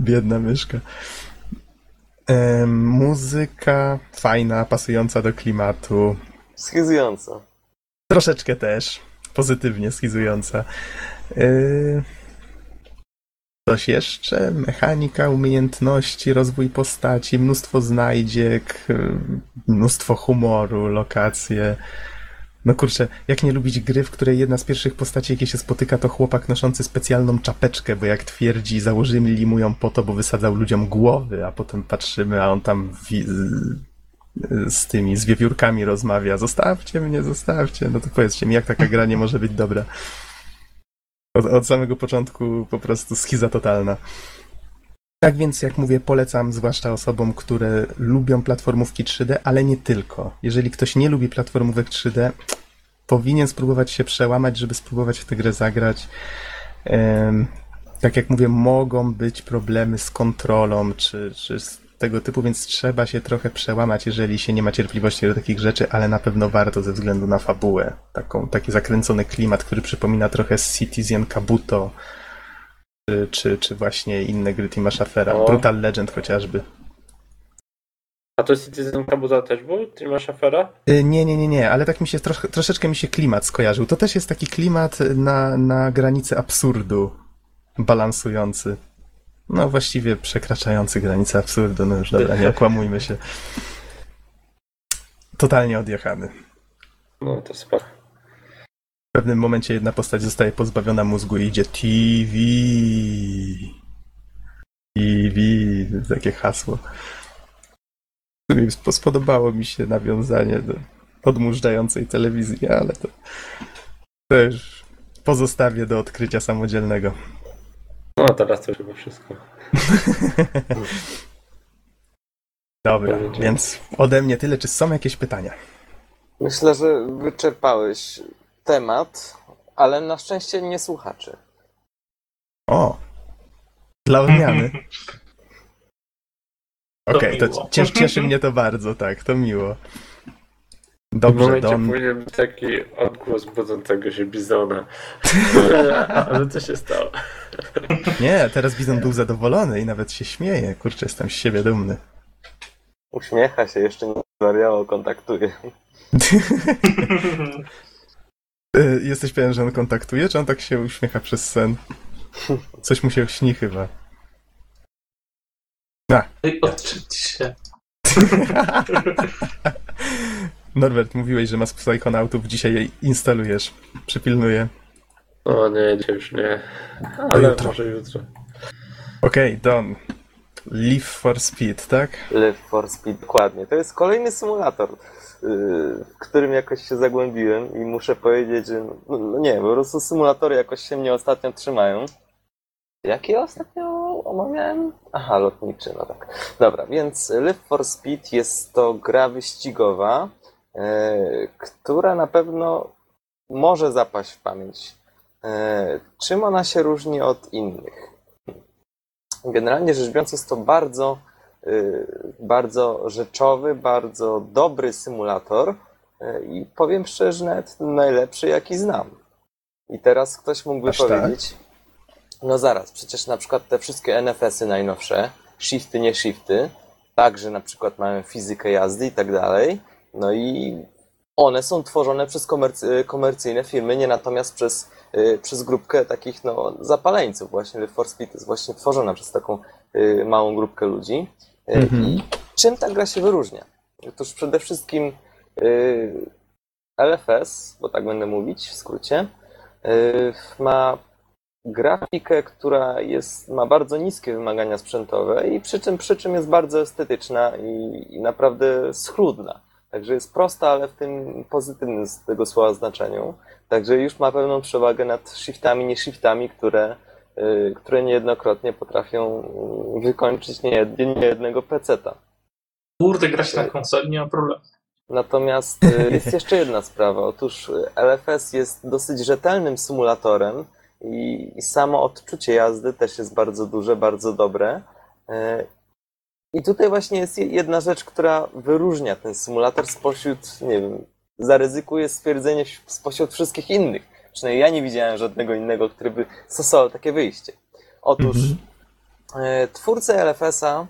biedna myszka. Em, muzyka fajna, pasująca do klimatu. Schizująco. Troszeczkę też pozytywnie schizująca. Yy... Coś jeszcze? Mechanika, umiejętności, rozwój postaci, mnóstwo znajdziek, yy, mnóstwo humoru, lokacje. No kurczę, jak nie lubić gry, w której jedna z pierwszych postaci, jakie się spotyka, to chłopak noszący specjalną czapeczkę, bo jak twierdzi, założyli mu ją po to, bo wysadzał ludziom głowy, a potem patrzymy, a on tam z tymi, z wiewiórkami rozmawia. Zostawcie mnie, zostawcie. No to powiedzcie mi, jak taka gra nie może być dobra. Od, od samego początku po prostu schiza totalna. Tak więc, jak mówię, polecam zwłaszcza osobom, które lubią platformówki 3D, ale nie tylko. Jeżeli ktoś nie lubi platformówek 3D, powinien spróbować się przełamać, żeby spróbować w tę grę zagrać. Tak jak mówię, mogą być problemy z kontrolą, czy, czy z tego typu, więc trzeba się trochę przełamać, jeżeli się nie ma cierpliwości do takich rzeczy, ale na pewno warto ze względu na fabułę. Taką, taki zakręcony klimat, który przypomina trochę Citizen Kabuto, czy, czy, czy właśnie inne gry Tima Schaffera. O. Brutal Legend chociażby. A to Citizen Kabuza też był? Tima Schaffera? Y, Nie, nie, nie, nie, ale tak mi się trosz, troszeczkę mi się klimat skojarzył. To też jest taki klimat na, na granicy absurdu balansujący. No właściwie przekraczający granicę absurdu, no już dobra, nie okłamujmy się. Totalnie odjechany. No to spoko. W pewnym momencie jedna postać zostaje pozbawiona mózgu i idzie TV. TV, takie hasło. Sp- Spodobało mi się nawiązanie do odmurzającej telewizji, ale to też pozostawię do odkrycia samodzielnego. No teraz to już chyba wszystko. <laughs> Dobra, więc ode mnie tyle. Czy są jakieś pytania? Myślę, że wyczerpałeś temat, ale na szczęście nie słuchaczy. O! Dla odmiany. To <laughs> Okej, to miło. cies- cieszy mnie to bardzo, tak, to miło. W Dobrze, momencie Don. powinien być taki odgłos budzącego się bizona. <laughs> Ale co się stało? Nie, teraz Bizon był zadowolony i nawet się śmieje. Kurczę, jestem z siebie dumny. Uśmiecha się, jeszcze nie zwariował, kontaktuje. <laughs> Y, Jesteś pewien, że on kontaktuje, czy on tak się uśmiecha przez sen? Coś mu się śni chyba. Ej, Odczyć się. <laughs> Norbert, mówiłeś, że masz Psychonautów, dzisiaj je instalujesz. Przypilnuję. O nie, dzisiaj już nie. Ale jutro. może jutro. Okej, Don. Live for Speed, tak? Live for Speed, dokładnie. To jest kolejny symulator, yy, w którym jakoś się zagłębiłem i muszę powiedzieć, że no, no nie, po prostu symulatory jakoś się mnie ostatnio trzymają. Jakie ostatnio omawiałem? Aha, lotniczy, no tak. Dobra, więc Live for Speed jest to gra wyścigowa, która na pewno może zapaść w pamięć. Yy, czym ona się różni od innych? Generalnie rzecz biorąc, jest to bardzo, y, bardzo rzeczowy, bardzo dobry symulator i powiem szczerze, nawet najlepszy, jaki znam. I teraz ktoś mógłby Aż tak? powiedzieć, no zaraz, przecież na przykład te wszystkie NFS-y najnowsze, shifty, nie shifty, także na przykład mamy fizykę jazdy i tak dalej, no i one są tworzone przez komercy, komercyjne firmy, nie natomiast przez, y, przez grupkę takich no, zapaleńców. Właśnie for Speed jest właśnie tworzona przez taką y, małą grupkę ludzi. Y, Mhm. I czym ta gra się wyróżnia? Otóż przede wszystkim y, LFS, bo tak będę mówić w skrócie, y, ma grafikę, która jest, ma bardzo niskie wymagania sprzętowe i przy czym, przy czym jest bardzo estetyczna i, i naprawdę schludna. Także jest prosta, ale w tym pozytywnym z tego słowa znaczeniu. Także już ma pewną przewagę nad shiftami, nie shiftami, które, y, które niejednokrotnie potrafią y, wykończyć nie, nie jednego peceta. Kurde, grać na konsoli nie ma problemu. Natomiast y, <laughs> jest jeszcze jedna sprawa. Otóż LFS jest dosyć rzetelnym symulatorem i, i samo odczucie jazdy też jest bardzo duże, bardzo dobre. I tutaj właśnie jest je- jedna rzecz, która wyróżnia ten symulator spośród, nie wiem, zaryzykuję stwierdzenie spośród wszystkich innych. Przynajmniej ja nie widziałem żadnego innego, który by stosował takie wyjście. Otóż Mhm. E, Twórcy LFS-a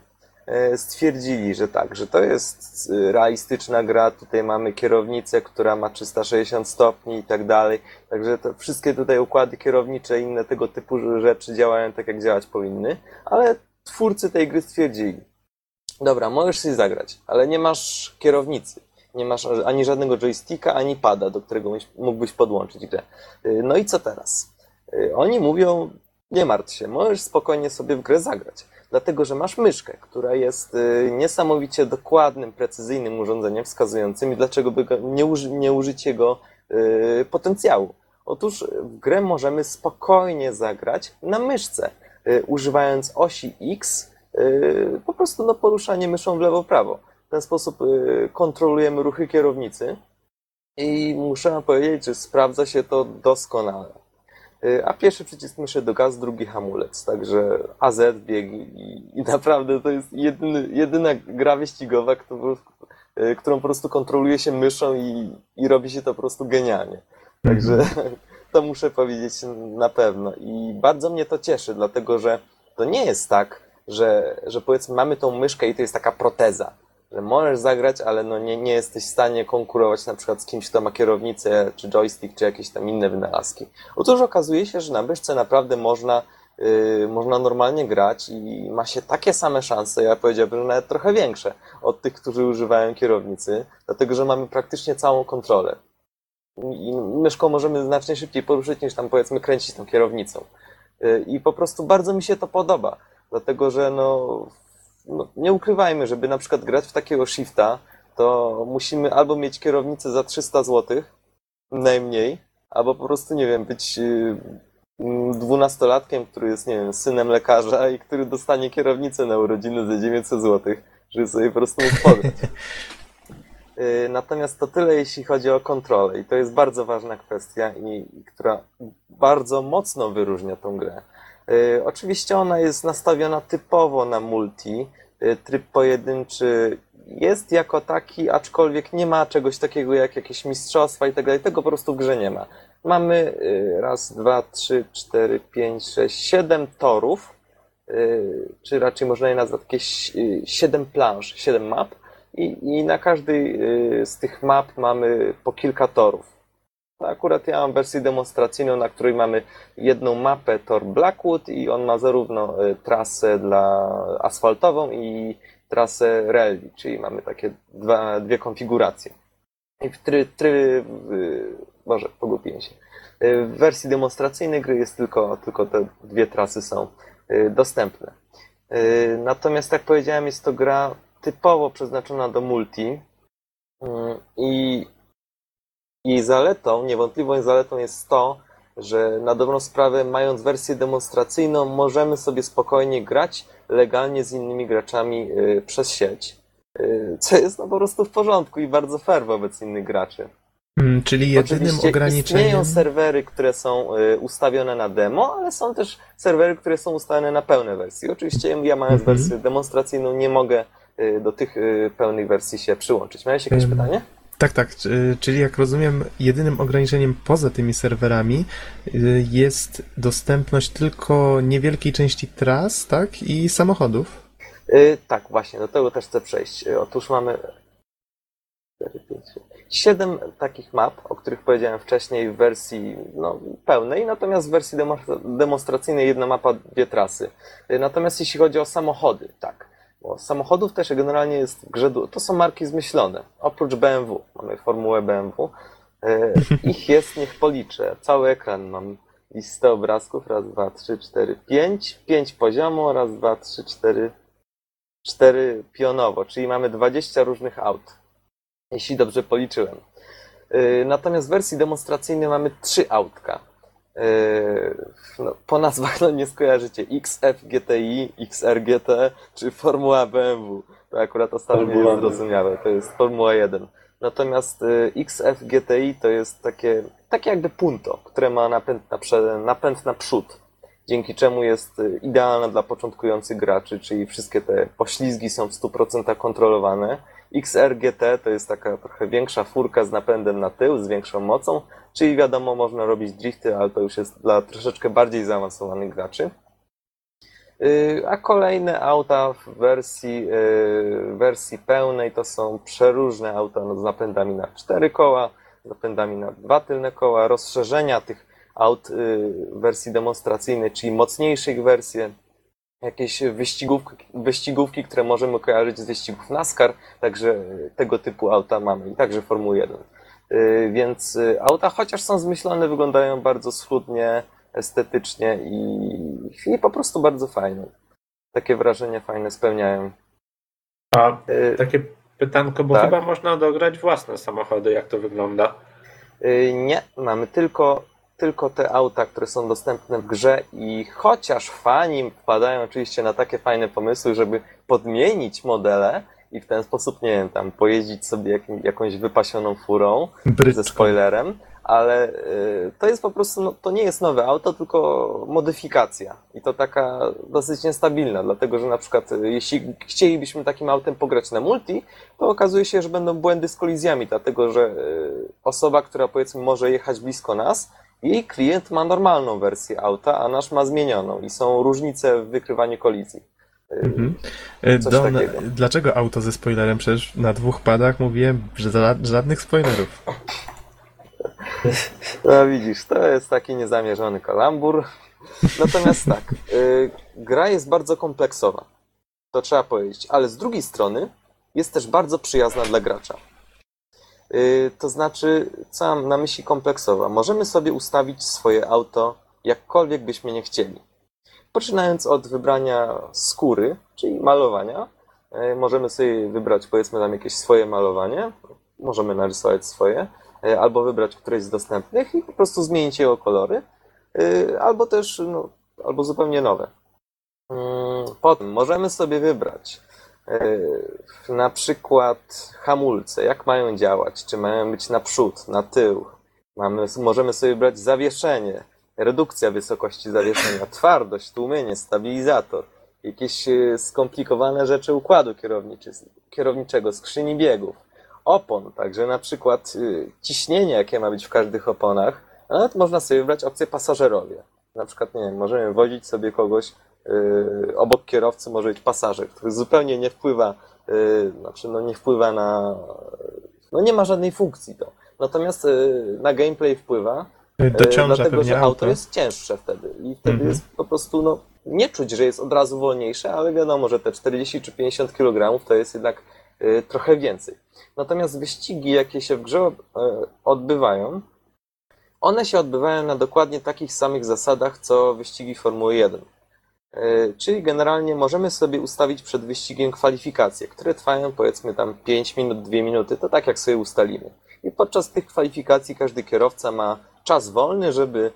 e, stwierdzili, że tak, że to jest e, realistyczna gra. Tutaj mamy kierownicę, która ma 360 stopni i tak dalej. Także te wszystkie tutaj układy kierownicze i inne tego typu rzeczy działają tak, jak działać powinny. Ale twórcy tej gry stwierdzili, dobra, możesz sobie zagrać, ale nie masz kierownicy. Nie masz ani żadnego joysticka, ani pada, do którego mógłbyś- podłączyć grę. E, No i co teraz? E, Oni mówią, nie martw się, możesz spokojnie sobie w grę zagrać. Dlatego, że masz myszkę, która jest y, niesamowicie dokładnym, precyzyjnym urządzeniem wskazującym dlaczego by nie, uży, nie użyć jego y, potencjału. Otóż w grę możemy spokojnie zagrać na myszce, y, używając osi X, y, po prostu no, poruszanie myszą w lewo-prawo. W ten sposób y, kontrolujemy ruchy kierownicy i muszę powiedzieć, że sprawdza się to doskonale. Y, A pierwszy przycisk myszy do gaz, drugi hamulec. Także AZ bieg i, i naprawdę to jest jedyny, jedyna gra wyścigowa, którą, y, którą po prostu kontroluje się myszą i, i robi się to po prostu genialnie. Także <laughs> to muszę powiedzieć na pewno. I bardzo mnie to cieszy, dlatego że to nie jest tak, że, że powiedzmy mamy tą myszkę i to jest taka proteza. Że możesz zagrać, ale no nie, nie jesteś w stanie konkurować na przykład z kimś, kto ma kierownicę, czy joystick, czy jakieś tam inne wynalazki. Otóż okazuje się, że na myszce naprawdę można, yy, można normalnie grać i ma się takie same szanse, ja powiedziałbym, że nawet trochę większe od tych, którzy używają kierownicy, dlatego że mamy praktycznie całą kontrolę. I myszką możemy znacznie szybciej poruszyć niż tam powiedzmy kręcić tą kierownicą. Yy, I po prostu bardzo mi się to podoba, dlatego że no, no nie ukrywajmy, żeby na przykład grać w takiego shifta, to musimy albo mieć kierownicę za 300 zł, najmniej, albo po prostu, nie wiem, być y, dwunastolatkiem, który jest, nie wiem, synem lekarza i który dostanie kierownicę na urodziny za 900 zł, żeby sobie po prostu mógł. <laughs> Y, Natomiast to tyle, jeśli chodzi o kontrolę i to jest bardzo ważna kwestia i i która bardzo mocno wyróżnia tą grę. Y, Oczywiście ona jest nastawiona typowo na multi, y, tryb pojedynczy jest jako taki, aczkolwiek nie ma czegoś takiego jak jakieś mistrzostwa i tak dalej, tego po prostu w grze nie ma. Mamy y, raz, dwa, trzy, cztery, pięć, sześć, siedem torów, czy raczej można je nazwać jakieś siedem planż, siedem map i, i na każdej z tych map mamy po kilka torów. To Akurat ja mam wersję demonstracyjną, na której mamy jedną mapę tor Blackwood i on ma zarówno y, trasę dla asfaltową i trasę rally, czyli mamy takie dwa, dwie konfiguracje. I w try, try, y, Boże, pogubiłem się. Y, W wersji demonstracyjnej gry jest tylko, tylko te dwie trasy są dostępne. Natomiast, jak powiedziałem, jest to gra typowo przeznaczona do multi y, i zaletą, niewątpliwą zaletą jest to, że na dobrą sprawę, mając wersję demonstracyjną, możemy sobie spokojnie grać legalnie z innymi graczami y, przez sieć. Y, Co jest no po prostu w porządku i bardzo fair wobec innych graczy. Mm, Czyli jedynym Oczywiście ograniczeniem. istnieją serwery, które są y, ustawione na demo, ale są też serwery, które są ustawione na pełne wersje. Oczywiście ja mając Mhm. wersję demonstracyjną nie mogę do tych pełnych wersji się przyłączyć. Miałeś jakieś pytanie? Tak, tak. czy- Czyli jak rozumiem, jedynym ograniczeniem poza tymi serwerami y, jest dostępność tylko niewielkiej części tras, tak? I samochodów. Y, tak, właśnie, do tego też chcę przejść. Y, Otóż mamy. cztery, pięć, sześć. siedem takich map, o których powiedziałem wcześniej w wersji no, pełnej, natomiast w wersji demo, demonstracyjnej jedna mapa, dwie trasy. Y, Natomiast jeśli chodzi o samochody, tak. Bo samochodów też generalnie jest w grze, to są marki zmyślone. Oprócz BMW, mamy formułę BMW. Y, Ich jest, niech policzę, cały ekran mam listę obrazków, raz, dwa, trzy, cztery, pięć, pięć poziomo, raz, dwa, trzy, cztery, cztery pionowo, czyli mamy 20 różnych aut, jeśli dobrze policzyłem. Yy, Natomiast w wersji demonstracyjnej mamy trzy autka. Yy, No, po nazwach no, nie skojarzycie XF GTI, XR GT czy Formuła BMW. To akurat ostatnio Formuła jest zrozumiałe, to jest Formuła 1. Natomiast y, XF GTI to jest takie, takie jakby punto, które ma napęd na, prze, napęd na przód, dzięki czemu jest y, idealna dla początkujących graczy, czyli wszystkie te poślizgi są w 100% kontrolowane. XR GT to jest taka trochę większa furka z napędem na tył, z większą mocą, czyli wiadomo, można robić drifty, ale to już jest dla troszeczkę bardziej zaawansowanych graczy. Yy, A kolejne auta w wersji, w wersji pełnej to są przeróżne auta no, z napędami na cztery koła, z napędami na dwa tylne koła, rozszerzenia tych aut w wersji demonstracyjnej, czyli mocniejsze ich wersje, jakieś wyścigówki, wyścigówki, które możemy kojarzyć z wyścigów NASCAR, także tego typu auta mamy i także Formuły 1. Yy, Więc yy, auta, chociaż są zmyślone, wyglądają bardzo schludnie, estetycznie i, i po prostu bardzo fajne. Takie wrażenie fajne spełniają. A Yy, takie pytanko, bo Tak. chyba można dograć własne samochody, jak to wygląda. Nie, mamy tylko, tylko te auta, które są dostępne w grze i chociaż fani wpadają oczywiście na takie fajne pomysły, żeby podmienić modele i w ten sposób, nie wiem, tam pojeździć sobie jakim, jakąś wypasioną furą, ze spoilerem, ale y, to jest po prostu, no, to nie jest nowe auto, tylko modyfikacja. I to taka dosyć niestabilna, dlatego że na przykład y, jeśli chcielibyśmy takim autem pograć na multi, to okazuje się, że będą błędy z kolizjami, dlatego że y, osoba, która powiedzmy może jechać blisko nas, jej klient ma normalną wersję auta, a nasz ma zmienioną i są różnice w wykrywaniu kolizji. Y, Mhm. E, Coś Don, dlaczego auto ze spoilerem? Przecież na dwóch padach mówiłem, że za, żadnych spoilerów. <laughs> No widzisz, to jest taki niezamierzony kalambur. Natomiast <laughs> tak, y, gra jest bardzo kompleksowa. To trzeba powiedzieć, ale z drugiej strony jest też bardzo przyjazna dla gracza. Y, to znaczy, co mam na myśli kompleksowa? Możemy sobie ustawić swoje auto jakkolwiek byśmy nie chcieli. Poczynając od wybrania skóry, czyli malowania, y, możemy sobie wybrać powiedzmy tam jakieś swoje malowanie, możemy narysować swoje, e, albo wybrać któreś z dostępnych i po prostu zmienić jego kolory, albo też, no, albo zupełnie nowe. Mm, Potem możemy sobie wybrać na przykład hamulce, jak mają działać, czy mają być naprzód, na tył. Mamy, możemy sobie wybrać zawieszenie, redukcja wysokości zawieszenia, twardość, tłumienie, stabilizator, jakieś e, skomplikowane rzeczy układu kierowniczego, skrzyni biegów. Opon, także na przykład y, ciśnienie, jakie ma być w każdych oponach, nawet można sobie wybrać opcję pasażerowie. Na przykład, nie wiem, możemy wozić sobie kogoś, obok kierowcy może być pasażer, który zupełnie nie wpływa, y, znaczy no nie wpływa na, no nie ma żadnej funkcji to. Natomiast y, na gameplay wpływa, y, Dociąża dlatego, że auto auto. jest cięższe wtedy i wtedy Mhm. jest po prostu, no nie czuć, że jest od razu wolniejsze, ale wiadomo, że te 40 czy 50 kg to jest jednak y, trochę więcej. Natomiast wyścigi, jakie się w grze odbywają, one się odbywają na dokładnie takich samych zasadach, co wyścigi Formuły 1. E, Czyli generalnie możemy sobie ustawić przed wyścigiem kwalifikacje, które trwają powiedzmy tam 5 minut, 2 minuty, to tak jak sobie ustalimy. I podczas tych kwalifikacji każdy kierowca ma czas wolny, żeby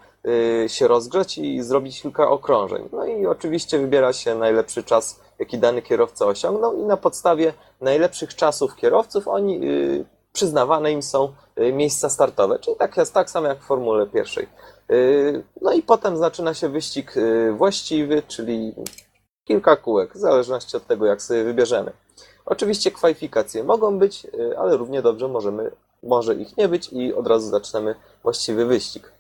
y, się rozgrzać i zrobić kilka okrążeń. No i oczywiście wybiera się najlepszy czas, jaki dany kierowca osiągnął i na podstawie najlepszych czasów kierowców oni y, przyznawane im są miejsca startowe, czyli tak jest tak samo jak w Formule pierwszej. Y, No i potem zaczyna się wyścig y, właściwy, czyli kilka kółek, w zależności od tego, jak sobie wybierzemy. Oczywiście kwalifikacje mogą być, y, ale równie dobrze możemy, może ich nie być i od razu zaczynamy właściwy wyścig.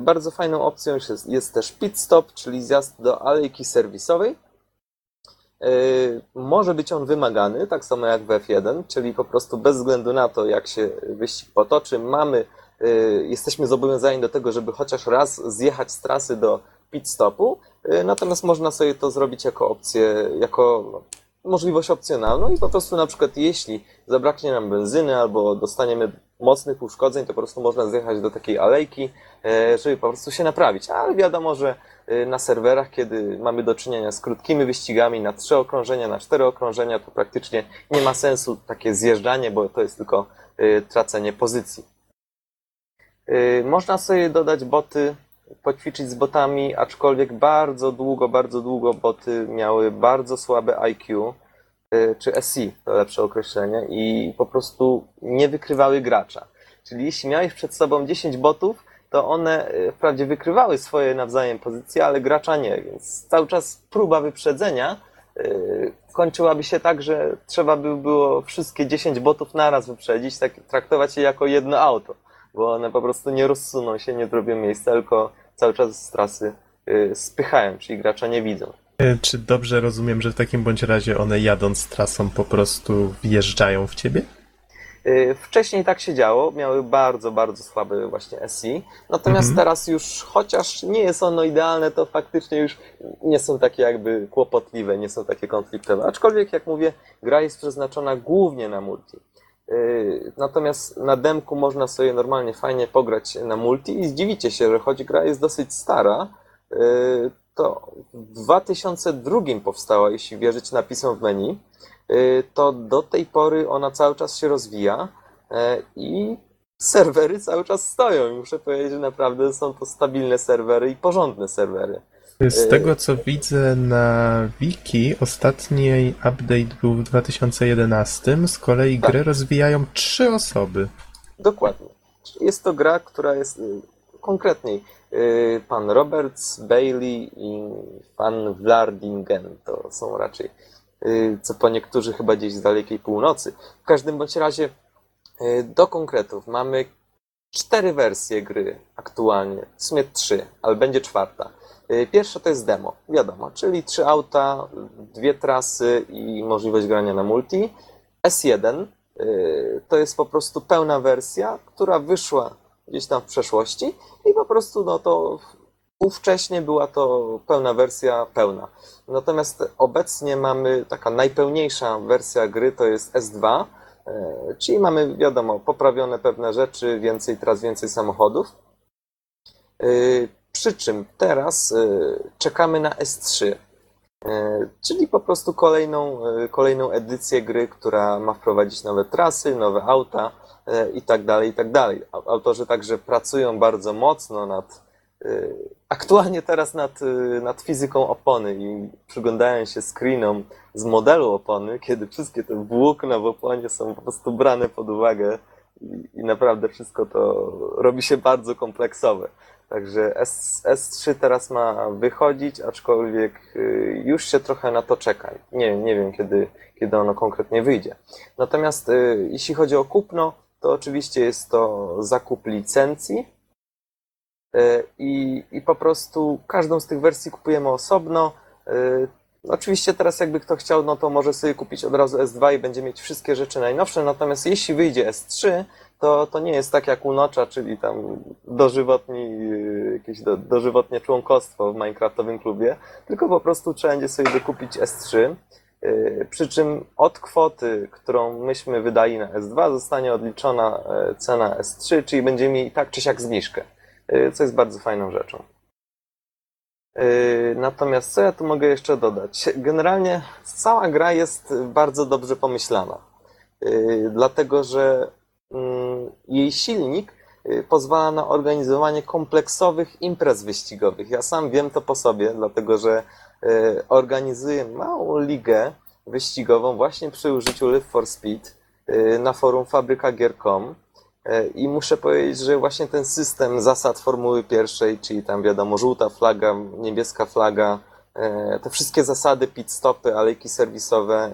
Bardzo fajną opcją jest, jest też pit stop, czyli zjazd do alejki serwisowej. może być on wymagany, tak samo jak w F1, czyli po prostu bez względu na to, jak się wyścig potoczy, mamy, jesteśmy zobowiązani do tego, żeby chociaż raz zjechać z trasy do pit stopu, y, natomiast można sobie to zrobić jako opcję, jako możliwość opcjonalną i po prostu na przykład jeśli zabraknie nam benzyny albo dostaniemy mocnych uszkodzeń, to po prostu można zjechać do takiej alejki, e, żeby po prostu się naprawić. Ale wiadomo, że na serwerach, kiedy mamy do czynienia z krótkimi wyścigami na trzy okrążenia, na cztery okrążenia, to praktycznie nie ma sensu takie zjeżdżanie, bo to jest tylko tracenie pozycji. E, Można sobie dodać boty, poćwiczyć z botami, aczkolwiek bardzo długo, bardzo długo boty miały bardzo słabe IQ, y, czy SI, to lepsze określenie, i po prostu nie wykrywały gracza. Czyli jeśli miałeś przed sobą 10 botów, to one y, wprawdzie wykrywały swoje nawzajem pozycje, ale gracza nie, więc cały czas próba wyprzedzenia y, kończyłaby się tak, że trzeba by było wszystkie 10 botów naraz wyprzedzić, tak traktować je jako jedno auto, bo one po prostu nie rozsuną się, nie zrobią miejsca, tylko cały czas z trasy y, spychają, czyli gracza nie widzą. E, Czy dobrze rozumiem, że w takim bądź razie one jadąc trasą po prostu wjeżdżają w ciebie? Y, Wcześniej tak się działo, miały bardzo, bardzo słabe właśnie SI, natomiast Mhm. teraz już, chociaż nie jest ono idealne, to faktycznie już nie są takie jakby kłopotliwe, nie są takie konfliktowe. Aczkolwiek, jak mówię, gra jest przeznaczona głównie na multi. Y, Natomiast na demku można sobie normalnie fajnie pograć na multi i zdziwicie się, że choć gra jest dosyć stara, y, to w 2002 powstała, jeśli wierzyć napisom w menu, y, to do tej pory ona cały czas się rozwija i serwery cały czas stoją. I muszę powiedzieć, że naprawdę są to stabilne serwery i porządne serwery. Z tego co widzę na wiki, ostatni update był w 2011, z kolei Tak. grę rozwijają trzy osoby. Dokładnie. Jest to gra, która jest y, konkretniej y, pan Roberts, Bailey i pan Vlardingen. To są raczej, y, co po niektórzy chyba gdzieś z dalekiej północy. W każdym bądź razie do konkretów mamy cztery wersje gry aktualnie, w sumie trzy, ale będzie czwarta. Y, Pierwsza to jest demo, wiadomo, czyli trzy auta, dwie trasy i możliwość grania na multi. S1 y, to jest po prostu pełna wersja, która wyszła gdzieś tam w przeszłości i po prostu no to ówcześnie była to pełna wersja pełna. Natomiast obecnie mamy taka najpełniejsza wersja gry to jest S2, y, czyli mamy wiadomo poprawione pewne rzeczy, więcej tras, więcej samochodów. Y, Przy czym teraz y, czekamy na S3. E, Czyli po prostu kolejną, e, kolejną edycję gry, która ma wprowadzić nowe trasy, nowe auta i tak dalej, i tak dalej. Au- Autorzy także pracują bardzo mocno nad, aktualnie teraz nad, nad fizyką opony i przyglądają się screenom z modelu opony, kiedy wszystkie te włókna w oponie są po prostu brane pod uwagę i, i naprawdę wszystko to robi się bardzo kompleksowe. Także S, S3 teraz ma wychodzić, aczkolwiek y, już się trochę na to czeka. Nie, nie wiem, kiedy, kiedy ono konkretnie wyjdzie. Natomiast y, jeśli chodzi o kupno, to oczywiście jest to zakup licencji y, i, i po prostu każdą z tych wersji kupujemy osobno. Oczywiście teraz jakby kto chciał, no to może sobie kupić od razu S2 i będzie mieć wszystkie rzeczy najnowsze, natomiast jeśli wyjdzie S3, to, to nie jest tak jak u Nocza, czyli tam dożywotni, yy, jakieś do, dożywotnie członkostwo w Minecraftowym klubie, tylko po prostu trzeba będzie sobie dokupić S3. Yy, Przy czym od kwoty, którą myśmy wydali na S2, zostanie odliczona e, cena S3, czyli będziemy mieli tak czy siak zniżkę, co jest bardzo fajną rzeczą. Natomiast co ja tu mogę jeszcze dodać? Generalnie cała gra jest bardzo dobrze pomyślana. Dlatego, że jej silnik yy, pozwala na organizowanie kompleksowych imprez wyścigowych. Ja sam wiem to po sobie, dlatego że yy, organizuję małą ligę wyścigową właśnie przy użyciu Live for Speed na forum fabrykagier.com. I muszę powiedzieć, że właśnie ten system zasad Formuły Pierwszej, czyli tam wiadomo, żółta flaga, niebieska flaga, te wszystkie zasady, pit stopy, alejki serwisowe,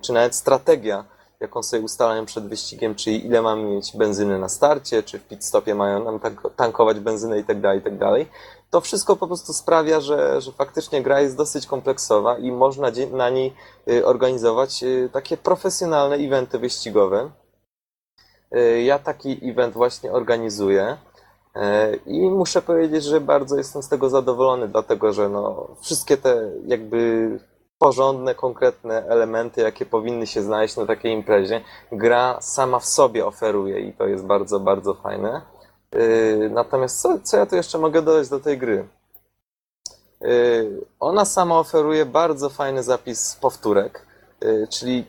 czy nawet strategia jaką sobie ustalają przed wyścigiem, czyli ile mamy mieć benzyny na starcie, czy w pit stopie mają nam tank- tankować benzynę i tak dalej, i tak. To wszystko po prostu sprawia, że, że faktycznie gra jest dosyć kompleksowa i można na niej y, organizować y, takie profesjonalne eventy wyścigowe. Y, Ja taki event właśnie organizuję. I muszę powiedzieć, że bardzo jestem z tego zadowolony, dlatego że no, wszystkie te jakby porządne, konkretne elementy, jakie powinny się znaleźć na takiej imprezie, gra sama w sobie oferuje i to jest bardzo, bardzo fajne. Yy, Natomiast co, co ja tu jeszcze mogę dodać do tej gry? Yy, Ona sama oferuje bardzo fajny zapis powtórek, yy, czyli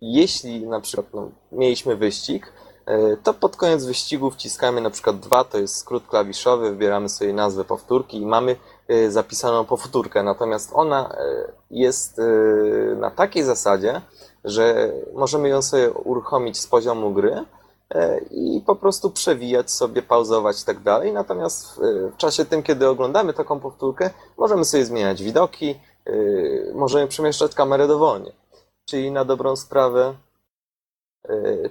jeśli na przykład no, mieliśmy wyścig, to pod koniec wyścigu wciskamy na przykład dwa, to jest skrót klawiszowy, wybieramy sobie nazwę powtórki i mamy zapisaną powtórkę. Natomiast ona yy, jest yy, na takiej zasadzie, że możemy ją sobie uruchomić z poziomu gry i po prostu przewijać sobie, pauzować i tak dalej. Natomiast w, czasie tym, kiedy oglądamy taką powtórkę, możemy sobie zmieniać widoki, możemy przemieszczać kamerę dowolnie. Czyli na dobrą sprawę,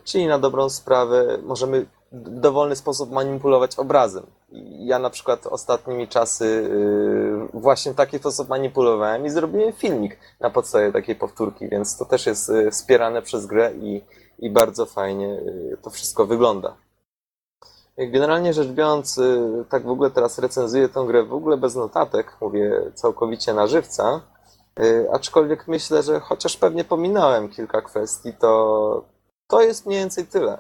czyli na dobrą sprawę możemy w dowolny sposób manipulować obrazem. Ja na przykład ostatnimi czasy yy, właśnie w taki sposób manipulowałem i zrobiłem filmik na podstawie takiej powtórki, więc to też jest yy, wspierane przez grę i, i bardzo fajnie yy, to wszystko wygląda. Generalnie rzecz biorąc, tak w ogóle teraz recenzuję tę grę w ogóle bez notatek, mówię całkowicie na żywca, aczkolwiek myślę, że chociaż pewnie pominąłem kilka kwestii, to to jest mniej więcej tyle.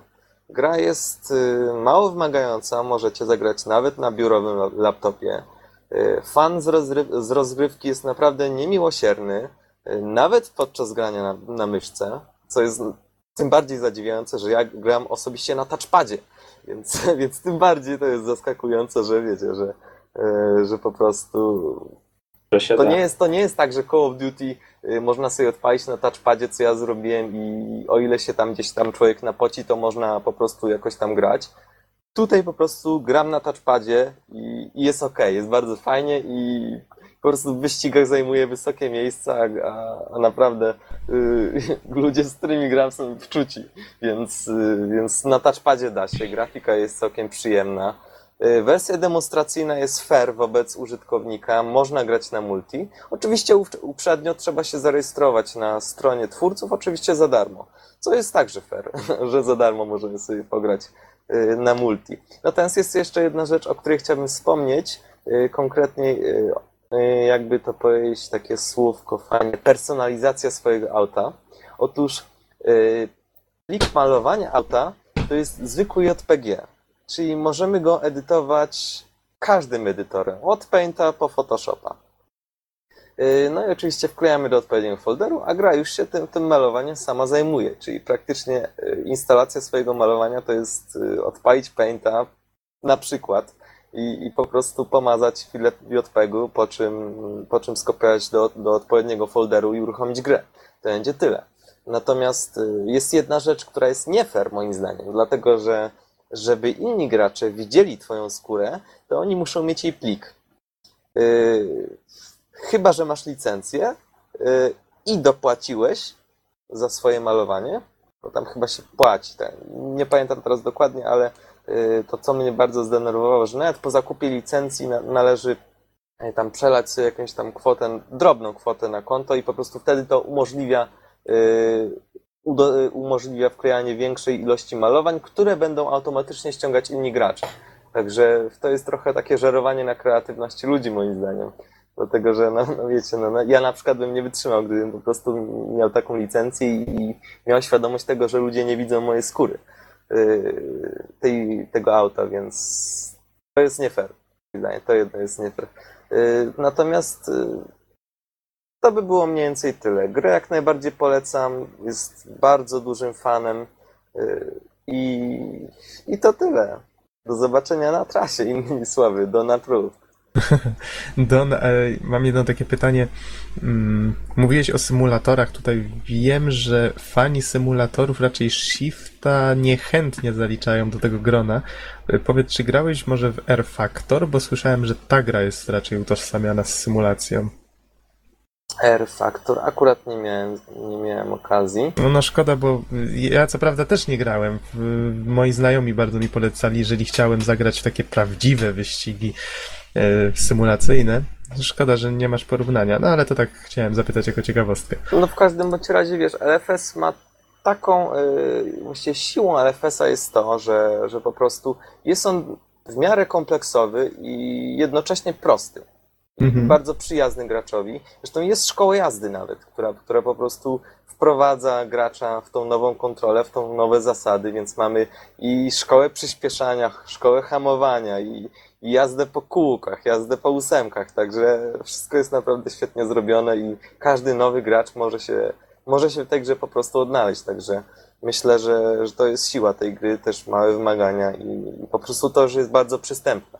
Gra jest y, mało wymagająca, możecie zagrać nawet na biurowym la- laptopie. Y, Fan z, rozry- z rozgrywki jest naprawdę niemiłosierny, y, nawet podczas grania na, na myszce, co jest tym bardziej zadziwiające, że ja gram osobiście na touchpadzie, więc, <laughs> więc tym bardziej to jest zaskakujące, że wiecie, że, że po prostu to nie, jest, to nie jest tak, że Call of Duty y, można sobie odpalić na touchpadzie, co ja zrobiłem i o ile się tam gdzieś tam człowiek napoci, to można po prostu jakoś tam grać. Tutaj po prostu gram na touchpadzie i, i jest ok, jest bardzo fajnie i po prostu w wyścigach zajmuje wysokie miejsca, a, a naprawdę y, <laughs> ludzie, z którymi gram są wczuci, więc, y, więc na touchpadzie da się, grafika jest całkiem przyjemna. Y, Wersja demonstracyjna jest fair wobec użytkownika, można grać na multi. Oczywiście up- uprzednio trzeba się zarejestrować na stronie twórców, oczywiście za darmo, co jest także fair, <laughs> że za darmo możemy sobie pograć y, na multi. Natomiast jest jeszcze jedna rzecz, o której chciałbym wspomnieć, y, konkretnie jakby to powiedzieć, takie słówko fajnie, personalizacja swojego auta. Otóż plik malowania auta to jest zwykły JPG, czyli możemy go edytować każdym edytorem, od Painta po Photoshopa. Yy, No i oczywiście wklejamy do odpowiedniego folderu, a gra już się tym, tym malowaniem sama zajmuje, czyli praktycznie yy, instalacja swojego malowania to jest yy, odpalić Painta na przykład i, i po prostu pomazać chwilę JPEG-u, po czym, po czym skopiować do, do odpowiedniego folderu i uruchomić grę. To będzie tyle. Natomiast jest jedna rzecz, która jest nie fair moim zdaniem, dlatego że żeby inni gracze widzieli twoją skórę, to oni muszą mieć jej plik. Yy, chyba, że masz licencję yy, i dopłaciłeś za swoje malowanie, bo tam chyba się płaci. Tak. Nie pamiętam teraz dokładnie, ale yy, to, co mnie bardzo zdenerwowało, że nawet po zakupie licencji na, należy yy, tam przelać sobie jakąś tam kwotę, drobną kwotę na konto i po prostu wtedy to umożliwia y, umożliwia wklejanie większej ilości malowań, które będą automatycznie ściągać inni gracze. Także to jest trochę takie żerowanie na kreatywności ludzi, moim zdaniem. Dlatego, że no, no wiecie, no, no, ja na przykład bym nie wytrzymał, gdybym po prostu miał taką licencję i, miał świadomość tego, że ludzie nie widzą mojej skóry yy, tej, tego auta, więc to jest nie fair. To jedno jest nie fair. Yy, natomiast yy, to by było mniej więcej tyle. Grę jak najbardziej polecam, jest bardzo dużym fanem yy, i, i to tyle. Do zobaczenia na trasie, innymi <laughs> słowy, do Natrów. <laughs> Don, e, mam jedno takie pytanie. Mm, Mówiłeś o symulatorach. Tutaj wiem, że fani symulatorów raczej Shifta niechętnie zaliczają do tego grona. E, Powiedz, czy grałeś może w R Factor? Bo słyszałem, że ta gra jest raczej utożsamiana z symulacją. R Factor akurat nie miałem, nie miałem okazji. No, no szkoda, bo ja co prawda też nie grałem. Moi znajomi bardzo mi polecali, jeżeli chciałem zagrać w takie prawdziwe wyścigi e, symulacyjne. Szkoda, że nie masz porównania, no ale to tak chciałem zapytać jako ciekawostkę. No w każdym bądź razie, wiesz, LFS ma taką, yy, właściwie siłą LFS-a jest to, że, że po prostu jest on w miarę kompleksowy i jednocześnie prosty. Mhm. Bardzo przyjazny graczowi. Zresztą jest szkoła jazdy nawet, która, która po prostu wprowadza gracza w tą nową kontrolę, w tą nowe zasady, więc mamy i szkołę przyspieszania, szkołę hamowania i, i jazdę po kółkach, jazdę po ósemkach, także wszystko jest naprawdę świetnie zrobione i każdy nowy gracz może się, może się w tej grze po prostu odnaleźć, także myślę, że, że to jest siła tej gry, też małe wymagania i, po prostu to, że jest bardzo przystępna.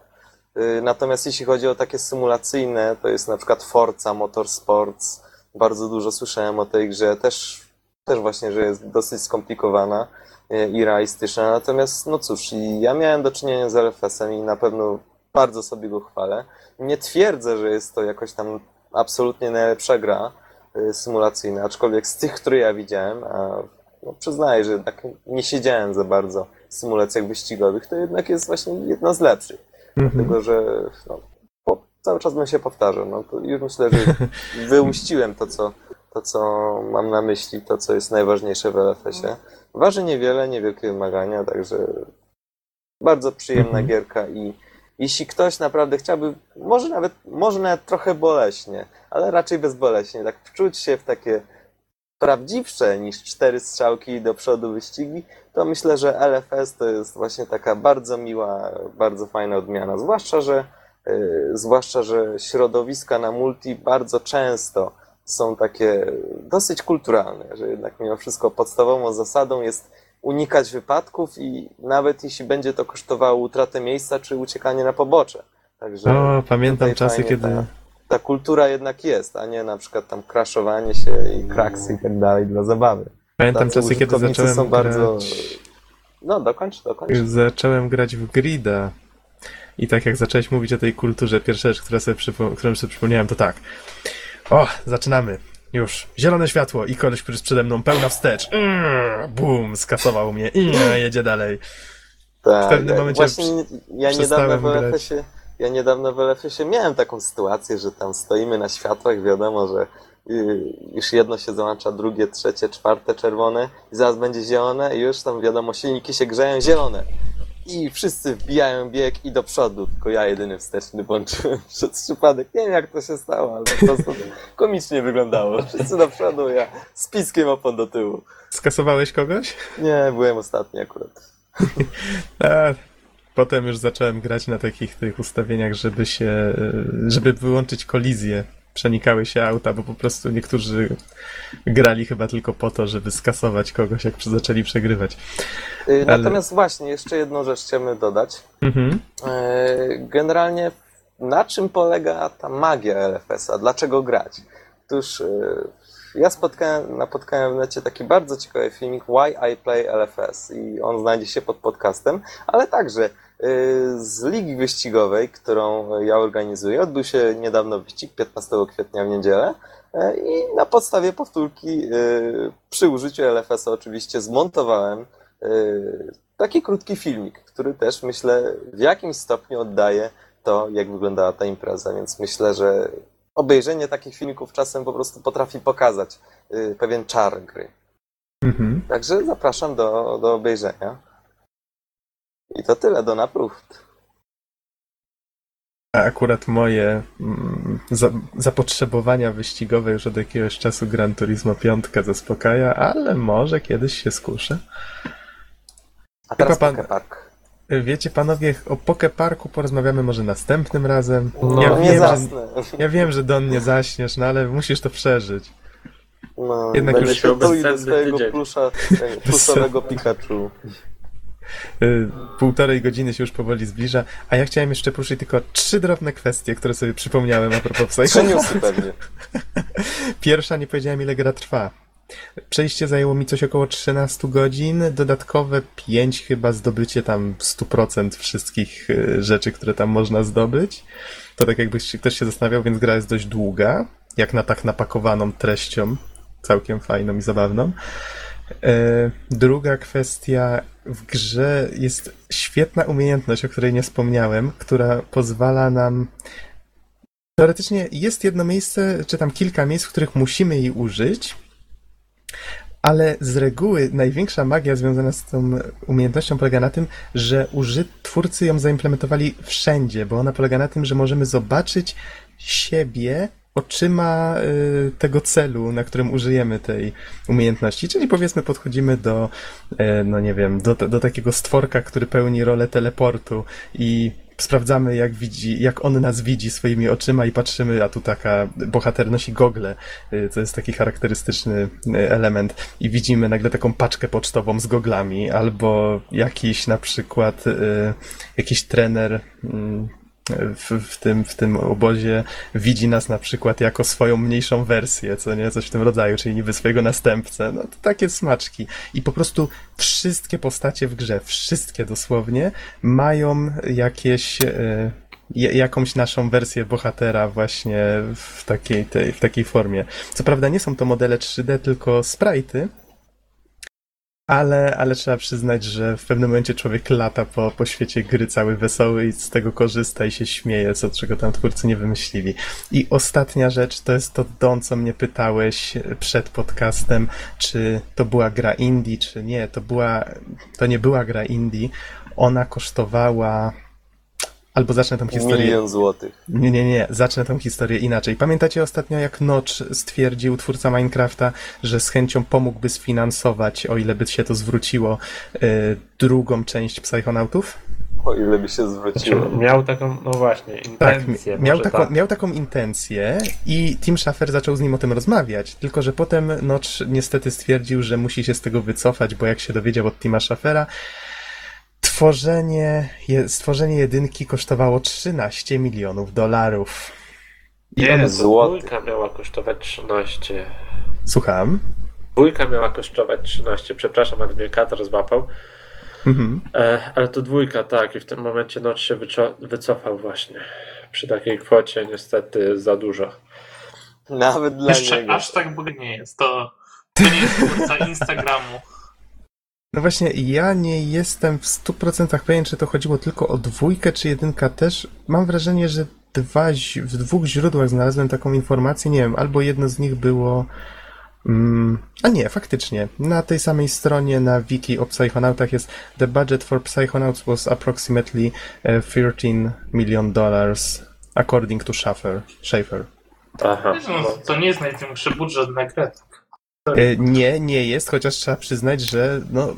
Y, Natomiast jeśli chodzi o takie symulacyjne, to jest na przykład Forza Motorsports. Bardzo dużo słyszałem o tej grze. Też, też właśnie, że jest dosyć skomplikowana y, i realistyczna. Natomiast, no cóż, ja miałem do czynienia z LFS-em i na pewno bardzo sobie go chwalę. Nie twierdzę, że jest to jakoś tam absolutnie najlepsza gra y, symulacyjna, aczkolwiek z tych, które ja widziałem, a no, przyznaję, że jednak nie siedziałem za bardzo w symulacjach wyścigowych, to jednak jest właśnie jedna z lepszych. Mhm. Dlatego, że no, cały czas bym się powtarzał. No, już myślę, że <laughs> wyłuściłem to co, to, co mam na myśli, to, co jest najważniejsze w LFS-ie. Waży niewiele, niewielkie wymagania, także bardzo przyjemna Mhm. gierka i jeśli ktoś naprawdę chciałby, może nawet, może nawet trochę boleśnie, ale raczej bezboleśnie, tak wczuć się w takie prawdziwsze niż cztery strzałki do przodu wyścigi, to myślę, że LFS to jest właśnie taka bardzo miła, bardzo fajna odmiana. Zwłaszcza, że yy, zwłaszcza, że środowiska na multi bardzo często są takie dosyć kulturalne, że jednak mimo wszystko podstawową zasadą jest unikać wypadków i nawet jeśli będzie to kosztowało utratę miejsca czy uciekanie na pobocze. Także O, pamiętam czasy, kiedy... ta- ta kultura jednak jest, a nie na przykład tam kraszowanie się i kraksy i tak dalej dla zabawy. Pamiętam Tacy czasy, kiedy zacząłem są bardzo... grać... No, dokończ, dokończ. Zacząłem grać w Grida. I tak jak zacząłeś mówić o tej kulturze, pierwsza rzecz, która sobie przypo- którą sobie przypomniałem, to tak. O, zaczynamy. Już. Zielone światło i koleś, który jest przede mną, pełna wstecz. Mm, Bum, skasował mnie i jedzie dalej. Tak, w pewnym momencie Właśnie ja niedawno w. LFS-ie, ja niedawno w LFS-ie miałem taką sytuację, że tam stoimy na światłach, wiadomo, że już jedno się załącza, drugie, trzecie, czwarte czerwone i zaraz będzie zielone i już tam wiadomo, silniki się grzeją zielone. I wszyscy wbijają bieg i do przodu, tylko ja jedyny wsteczny włączyłem <laughs> przez przypadek. Nie wiem jak to się stało, ale po prostu <laughs> komicznie wyglądało. Wszyscy do przodu, ja z piskiem opon do tyłu. Skasowałeś kogoś? Nie, byłem ostatni akurat. <laughs> A, potem już zacząłem grać na takich tych ustawieniach, żeby się, e, żeby wyłączyć kolizję. Przenikały się auta, bo po prostu niektórzy grali chyba tylko po to, żeby skasować kogoś, jak zaczęli przegrywać. Y, Ale- Natomiast właśnie, jeszcze jedną rzecz chciałbym dodać. Mhm. E, Generalnie na czym polega ta magia LFS-a? Dlaczego grać? Otóż e, ja spotkałem, napotkałem w necie taki bardzo ciekawy filmik Why I Play LFS i on znajdzie się pod podcastem, ale także z ligi wyścigowej, którą ja organizuję. Odbył się niedawno wyścig 15 kwietnia w niedzielę e, i na podstawie powtórki e, przy użyciu LFS-a oczywiście zmontowałem taki krótki filmik, który też myślę w jakimś stopniu oddaje to, jak wyglądała ta impreza, więc myślę, że obejrzenie takich filmików czasem po prostu potrafi pokazać y, pewien czar gry. Mhm. Także zapraszam do, do obejrzenia. I to tyle do napród. A akurat moje mm, za, zapotrzebowania wyścigowe już od jakiegoś czasu Gran Turismo 5 zaspokaja, ale może kiedyś się skuszę. A teraz pan- Poké Park. Wiecie panowie, o Poke Parku porozmawiamy może następnym razem. No, ja, nie wiem, że, zasnę. ja wiem, że Don nie zaśniesz, no ale musisz to przeżyć. No, Jednak będę już się do swojego plusza, <laughs> plusowego Pikachu. Y, Półtorej godziny się już powoli zbliża, a ja chciałem jeszcze poruszyć tylko trzy drobne kwestie, które sobie przypomniałem a propos Trzy Psycho. newsy pewnie. <laughs> Pierwsza, nie powiedziałem ile gra trwa. Przejście zajęło mi coś około 13 godzin, dodatkowe 5 chyba zdobycie tam 100% wszystkich y, rzeczy, które tam można zdobyć. To tak jakbyś ktoś się zastanawiał, więc gra jest dość długa. jak na tak napakowaną treścią, całkiem fajną i zabawną. E, Druga kwestia, w grze jest świetna umiejętność, o której nie wspomniałem, która pozwala nam. Teoretycznie jest jedno miejsce, czy tam kilka miejsc, w których musimy jej użyć, ale z reguły największa magia związana z tą umiejętnością polega na tym, że uży... twórcy ją zaimplementowali wszędzie, bo ona polega na tym, że możemy zobaczyć siebie oczyma y, tego celu, na którym użyjemy tej umiejętności. Czyli powiedzmy podchodzimy do, e, no nie wiem, do, do takiego stworka, który pełni rolę teleportu i sprawdzamy jak widzi, jak on nas widzi swoimi oczyma i patrzymy, a tu taka bohater nosi gogle, y, to jest taki charakterystyczny y, element i widzimy nagle taką paczkę pocztową z goglami albo jakiś na przykład y, jakiś trener mm, w, w, tym, w tym obozie widzi nas na przykład jako swoją mniejszą wersję, co nie, coś w tym rodzaju, czyli niby swojego następcę. No to takie smaczki. I po prostu wszystkie postacie w grze, wszystkie dosłownie, mają jakieś. E, ja- jakąś naszą wersję bohatera właśnie w takiej, tej, w takiej formie. Co prawda nie są to modele 3D, tylko sprite'y, ale, ale trzeba przyznać, że w pewnym momencie człowiek lata po, po świecie gry cały wesoły i z tego korzysta i się śmieje, co czego tam twórcy nie wymyślili. I ostatnia rzecz to jest to, Don, co mnie pytałeś przed podcastem, czy to była gra indie, czy nie. To była, to nie była gra indie. Ona kosztowała Albo zacznę tą historię. Milion złotych. Nie, nie, nie, zacznę tą historię inaczej. Pamiętacie ostatnio, jak Notch stwierdził, twórca Minecrafta, że z chęcią pomógłby sfinansować, o ile by się to zwróciło, y, drugą część Psychonautów? O ile by się zwróciło. Miał taką, no właśnie, Tak, intencję. miał, może taką, tak. miał taką intencję i Tim Schafer zaczął z nim o tym rozmawiać, tylko że potem Notch niestety stwierdził, że musi się z tego wycofać, bo jak się dowiedział od Tima Schafera, tworzenie, je, stworzenie jedynki kosztowało 13 milionów dolarów. Nie, dwójka miała kosztować 13. słucham? Dwójka miała kosztować 13, przepraszam, ale mnie katar złapał. Mhm. E, ale to dwójka, tak, i w tym momencie Notch się wyco- wycofał właśnie. Przy takiej kwocie niestety za dużo. Nawet dla Jeszcze niego. aż tak bognie nie jest. To, to nie jest twórca Instagramu. No właśnie, ja nie jestem w 100% pewien, czy to chodziło tylko o dwójkę, czy jedynka też. Mam wrażenie, że dwa, w dwóch źródłach znalazłem taką informację, nie wiem, albo jedno z nich było... Mm, a nie, faktycznie. Na tej samej stronie na wiki o Psychonautach jest The budget for Psychonauts was approximately eh, 13 million dollars according to Schaffer. Schaefer. Aha. No, to nie jest największy budżet na grę. E, Nie, nie jest, chociaż trzeba przyznać, że no,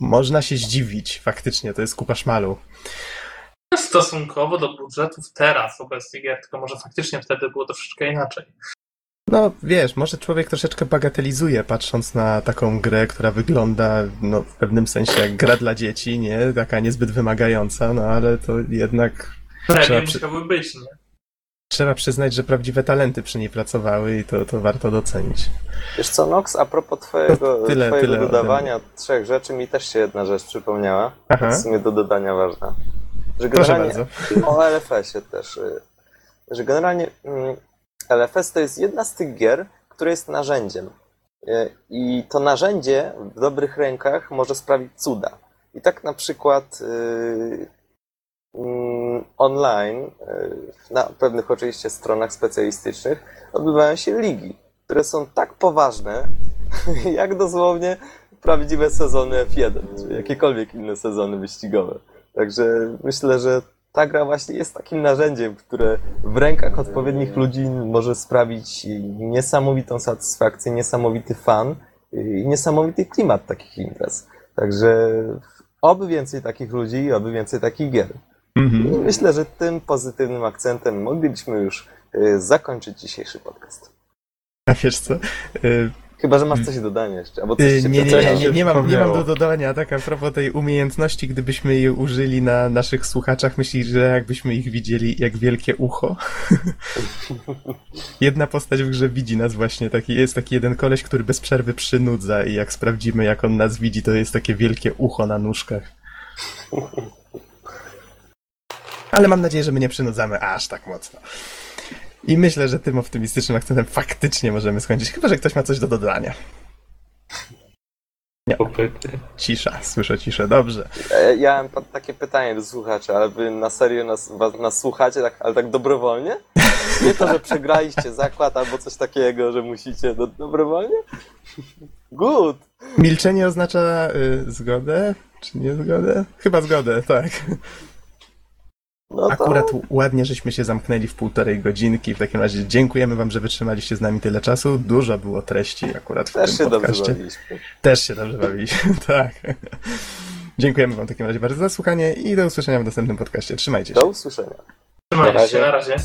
można się zdziwić. Faktycznie, to jest kupa szmalu. Stosunkowo do budżetów teraz obecnych gier, tylko może faktycznie wtedy było troszeczkę inaczej. No, wiesz, może człowiek troszeczkę bagatelizuje, patrząc na taką grę, która wygląda, no, w pewnym sensie jak gra dla dzieci, nie? Taka niezbyt wymagająca, no, ale to jednak Premium Trzeba musiały być, nie? Trzeba przyznać, że prawdziwe talenty przy niej pracowały i to, to warto docenić. Wiesz co, Nox, a propos twojego, No, tyle- twojego tyle dodawania trzech rzeczy, mi też się jedna rzecz przypomniała. Aha. W sumie do dodania ważna. Że generalnie o LFS-ie też. y, Że generalnie mm, LFS to jest jedna z tych gier, która jest narzędziem. Y, I to narzędzie w dobrych rękach może sprawić cuda. I tak na przykład y, online, y, na pewnych oczywiście stronach specjalistycznych, odbywają się ligi, które są tak poważne, <laughs> jak dosłownie prawdziwe sezony F1, czy jakiekolwiek inne sezony wyścigowe. Także myślę, że ta gra właśnie jest takim narzędziem, które w rękach odpowiednich ludzi może sprawić niesamowitą satysfakcję, niesamowity fan i niesamowity klimat takich imprez. Także oby więcej takich ludzi i oby więcej takich gier. I Mhm. myślę, że tym pozytywnym akcentem moglibyśmy już y, zakończyć dzisiejszy podcast. A wiesz co? Y, Chyba, że masz coś do dodania jeszcze, albo coś Y, się Nie, nie, nie, nie, nie, mam, nie mam do dodania. Tak, a propos tej umiejętności, gdybyśmy jej użyli na naszych słuchaczach, myślisz, że jakbyśmy ich widzieli jak wielkie ucho? <laughs> Jedna postać w grze widzi nas właśnie. Taki, jest taki jeden koleś, który bez przerwy przynudza i jak sprawdzimy, jak on nas widzi, to jest takie wielkie ucho na nóżkach. Ale mam nadzieję, że my nie przynudzamy aż tak mocno. I myślę, że tym optymistycznym akcentem faktycznie możemy skończyć, chyba że ktoś ma coś do dodania. Popyty. Cisza, słyszę ciszę, dobrze. E, Ja mam takie pytanie do słuchaczy, ale wy na serio nas, was, nas słuchacie, tak, ale tak dobrowolnie? Nie to, że przegraliście zakład albo coś takiego, że musicie do, dobrowolnie? Good! Milczenie oznacza y, zgodę, czy nie zgodę? Chyba zgodę, tak. No to Akurat ładnie, żeśmy się zamknęli w półtorej godzinki. W takim razie dziękujemy wam, że wytrzymaliście z nami tyle czasu. Dużo było treści akurat w też tym się dobrze podcaście. bawiliśmy. Też się dobrze bawiliśmy, <laughs> tak. Dziękujemy wam w takim razie bardzo za słuchanie i do usłyszenia w następnym podcaście. Trzymajcie się. Do usłyszenia. Trzymajcie Na razie. się, na razie.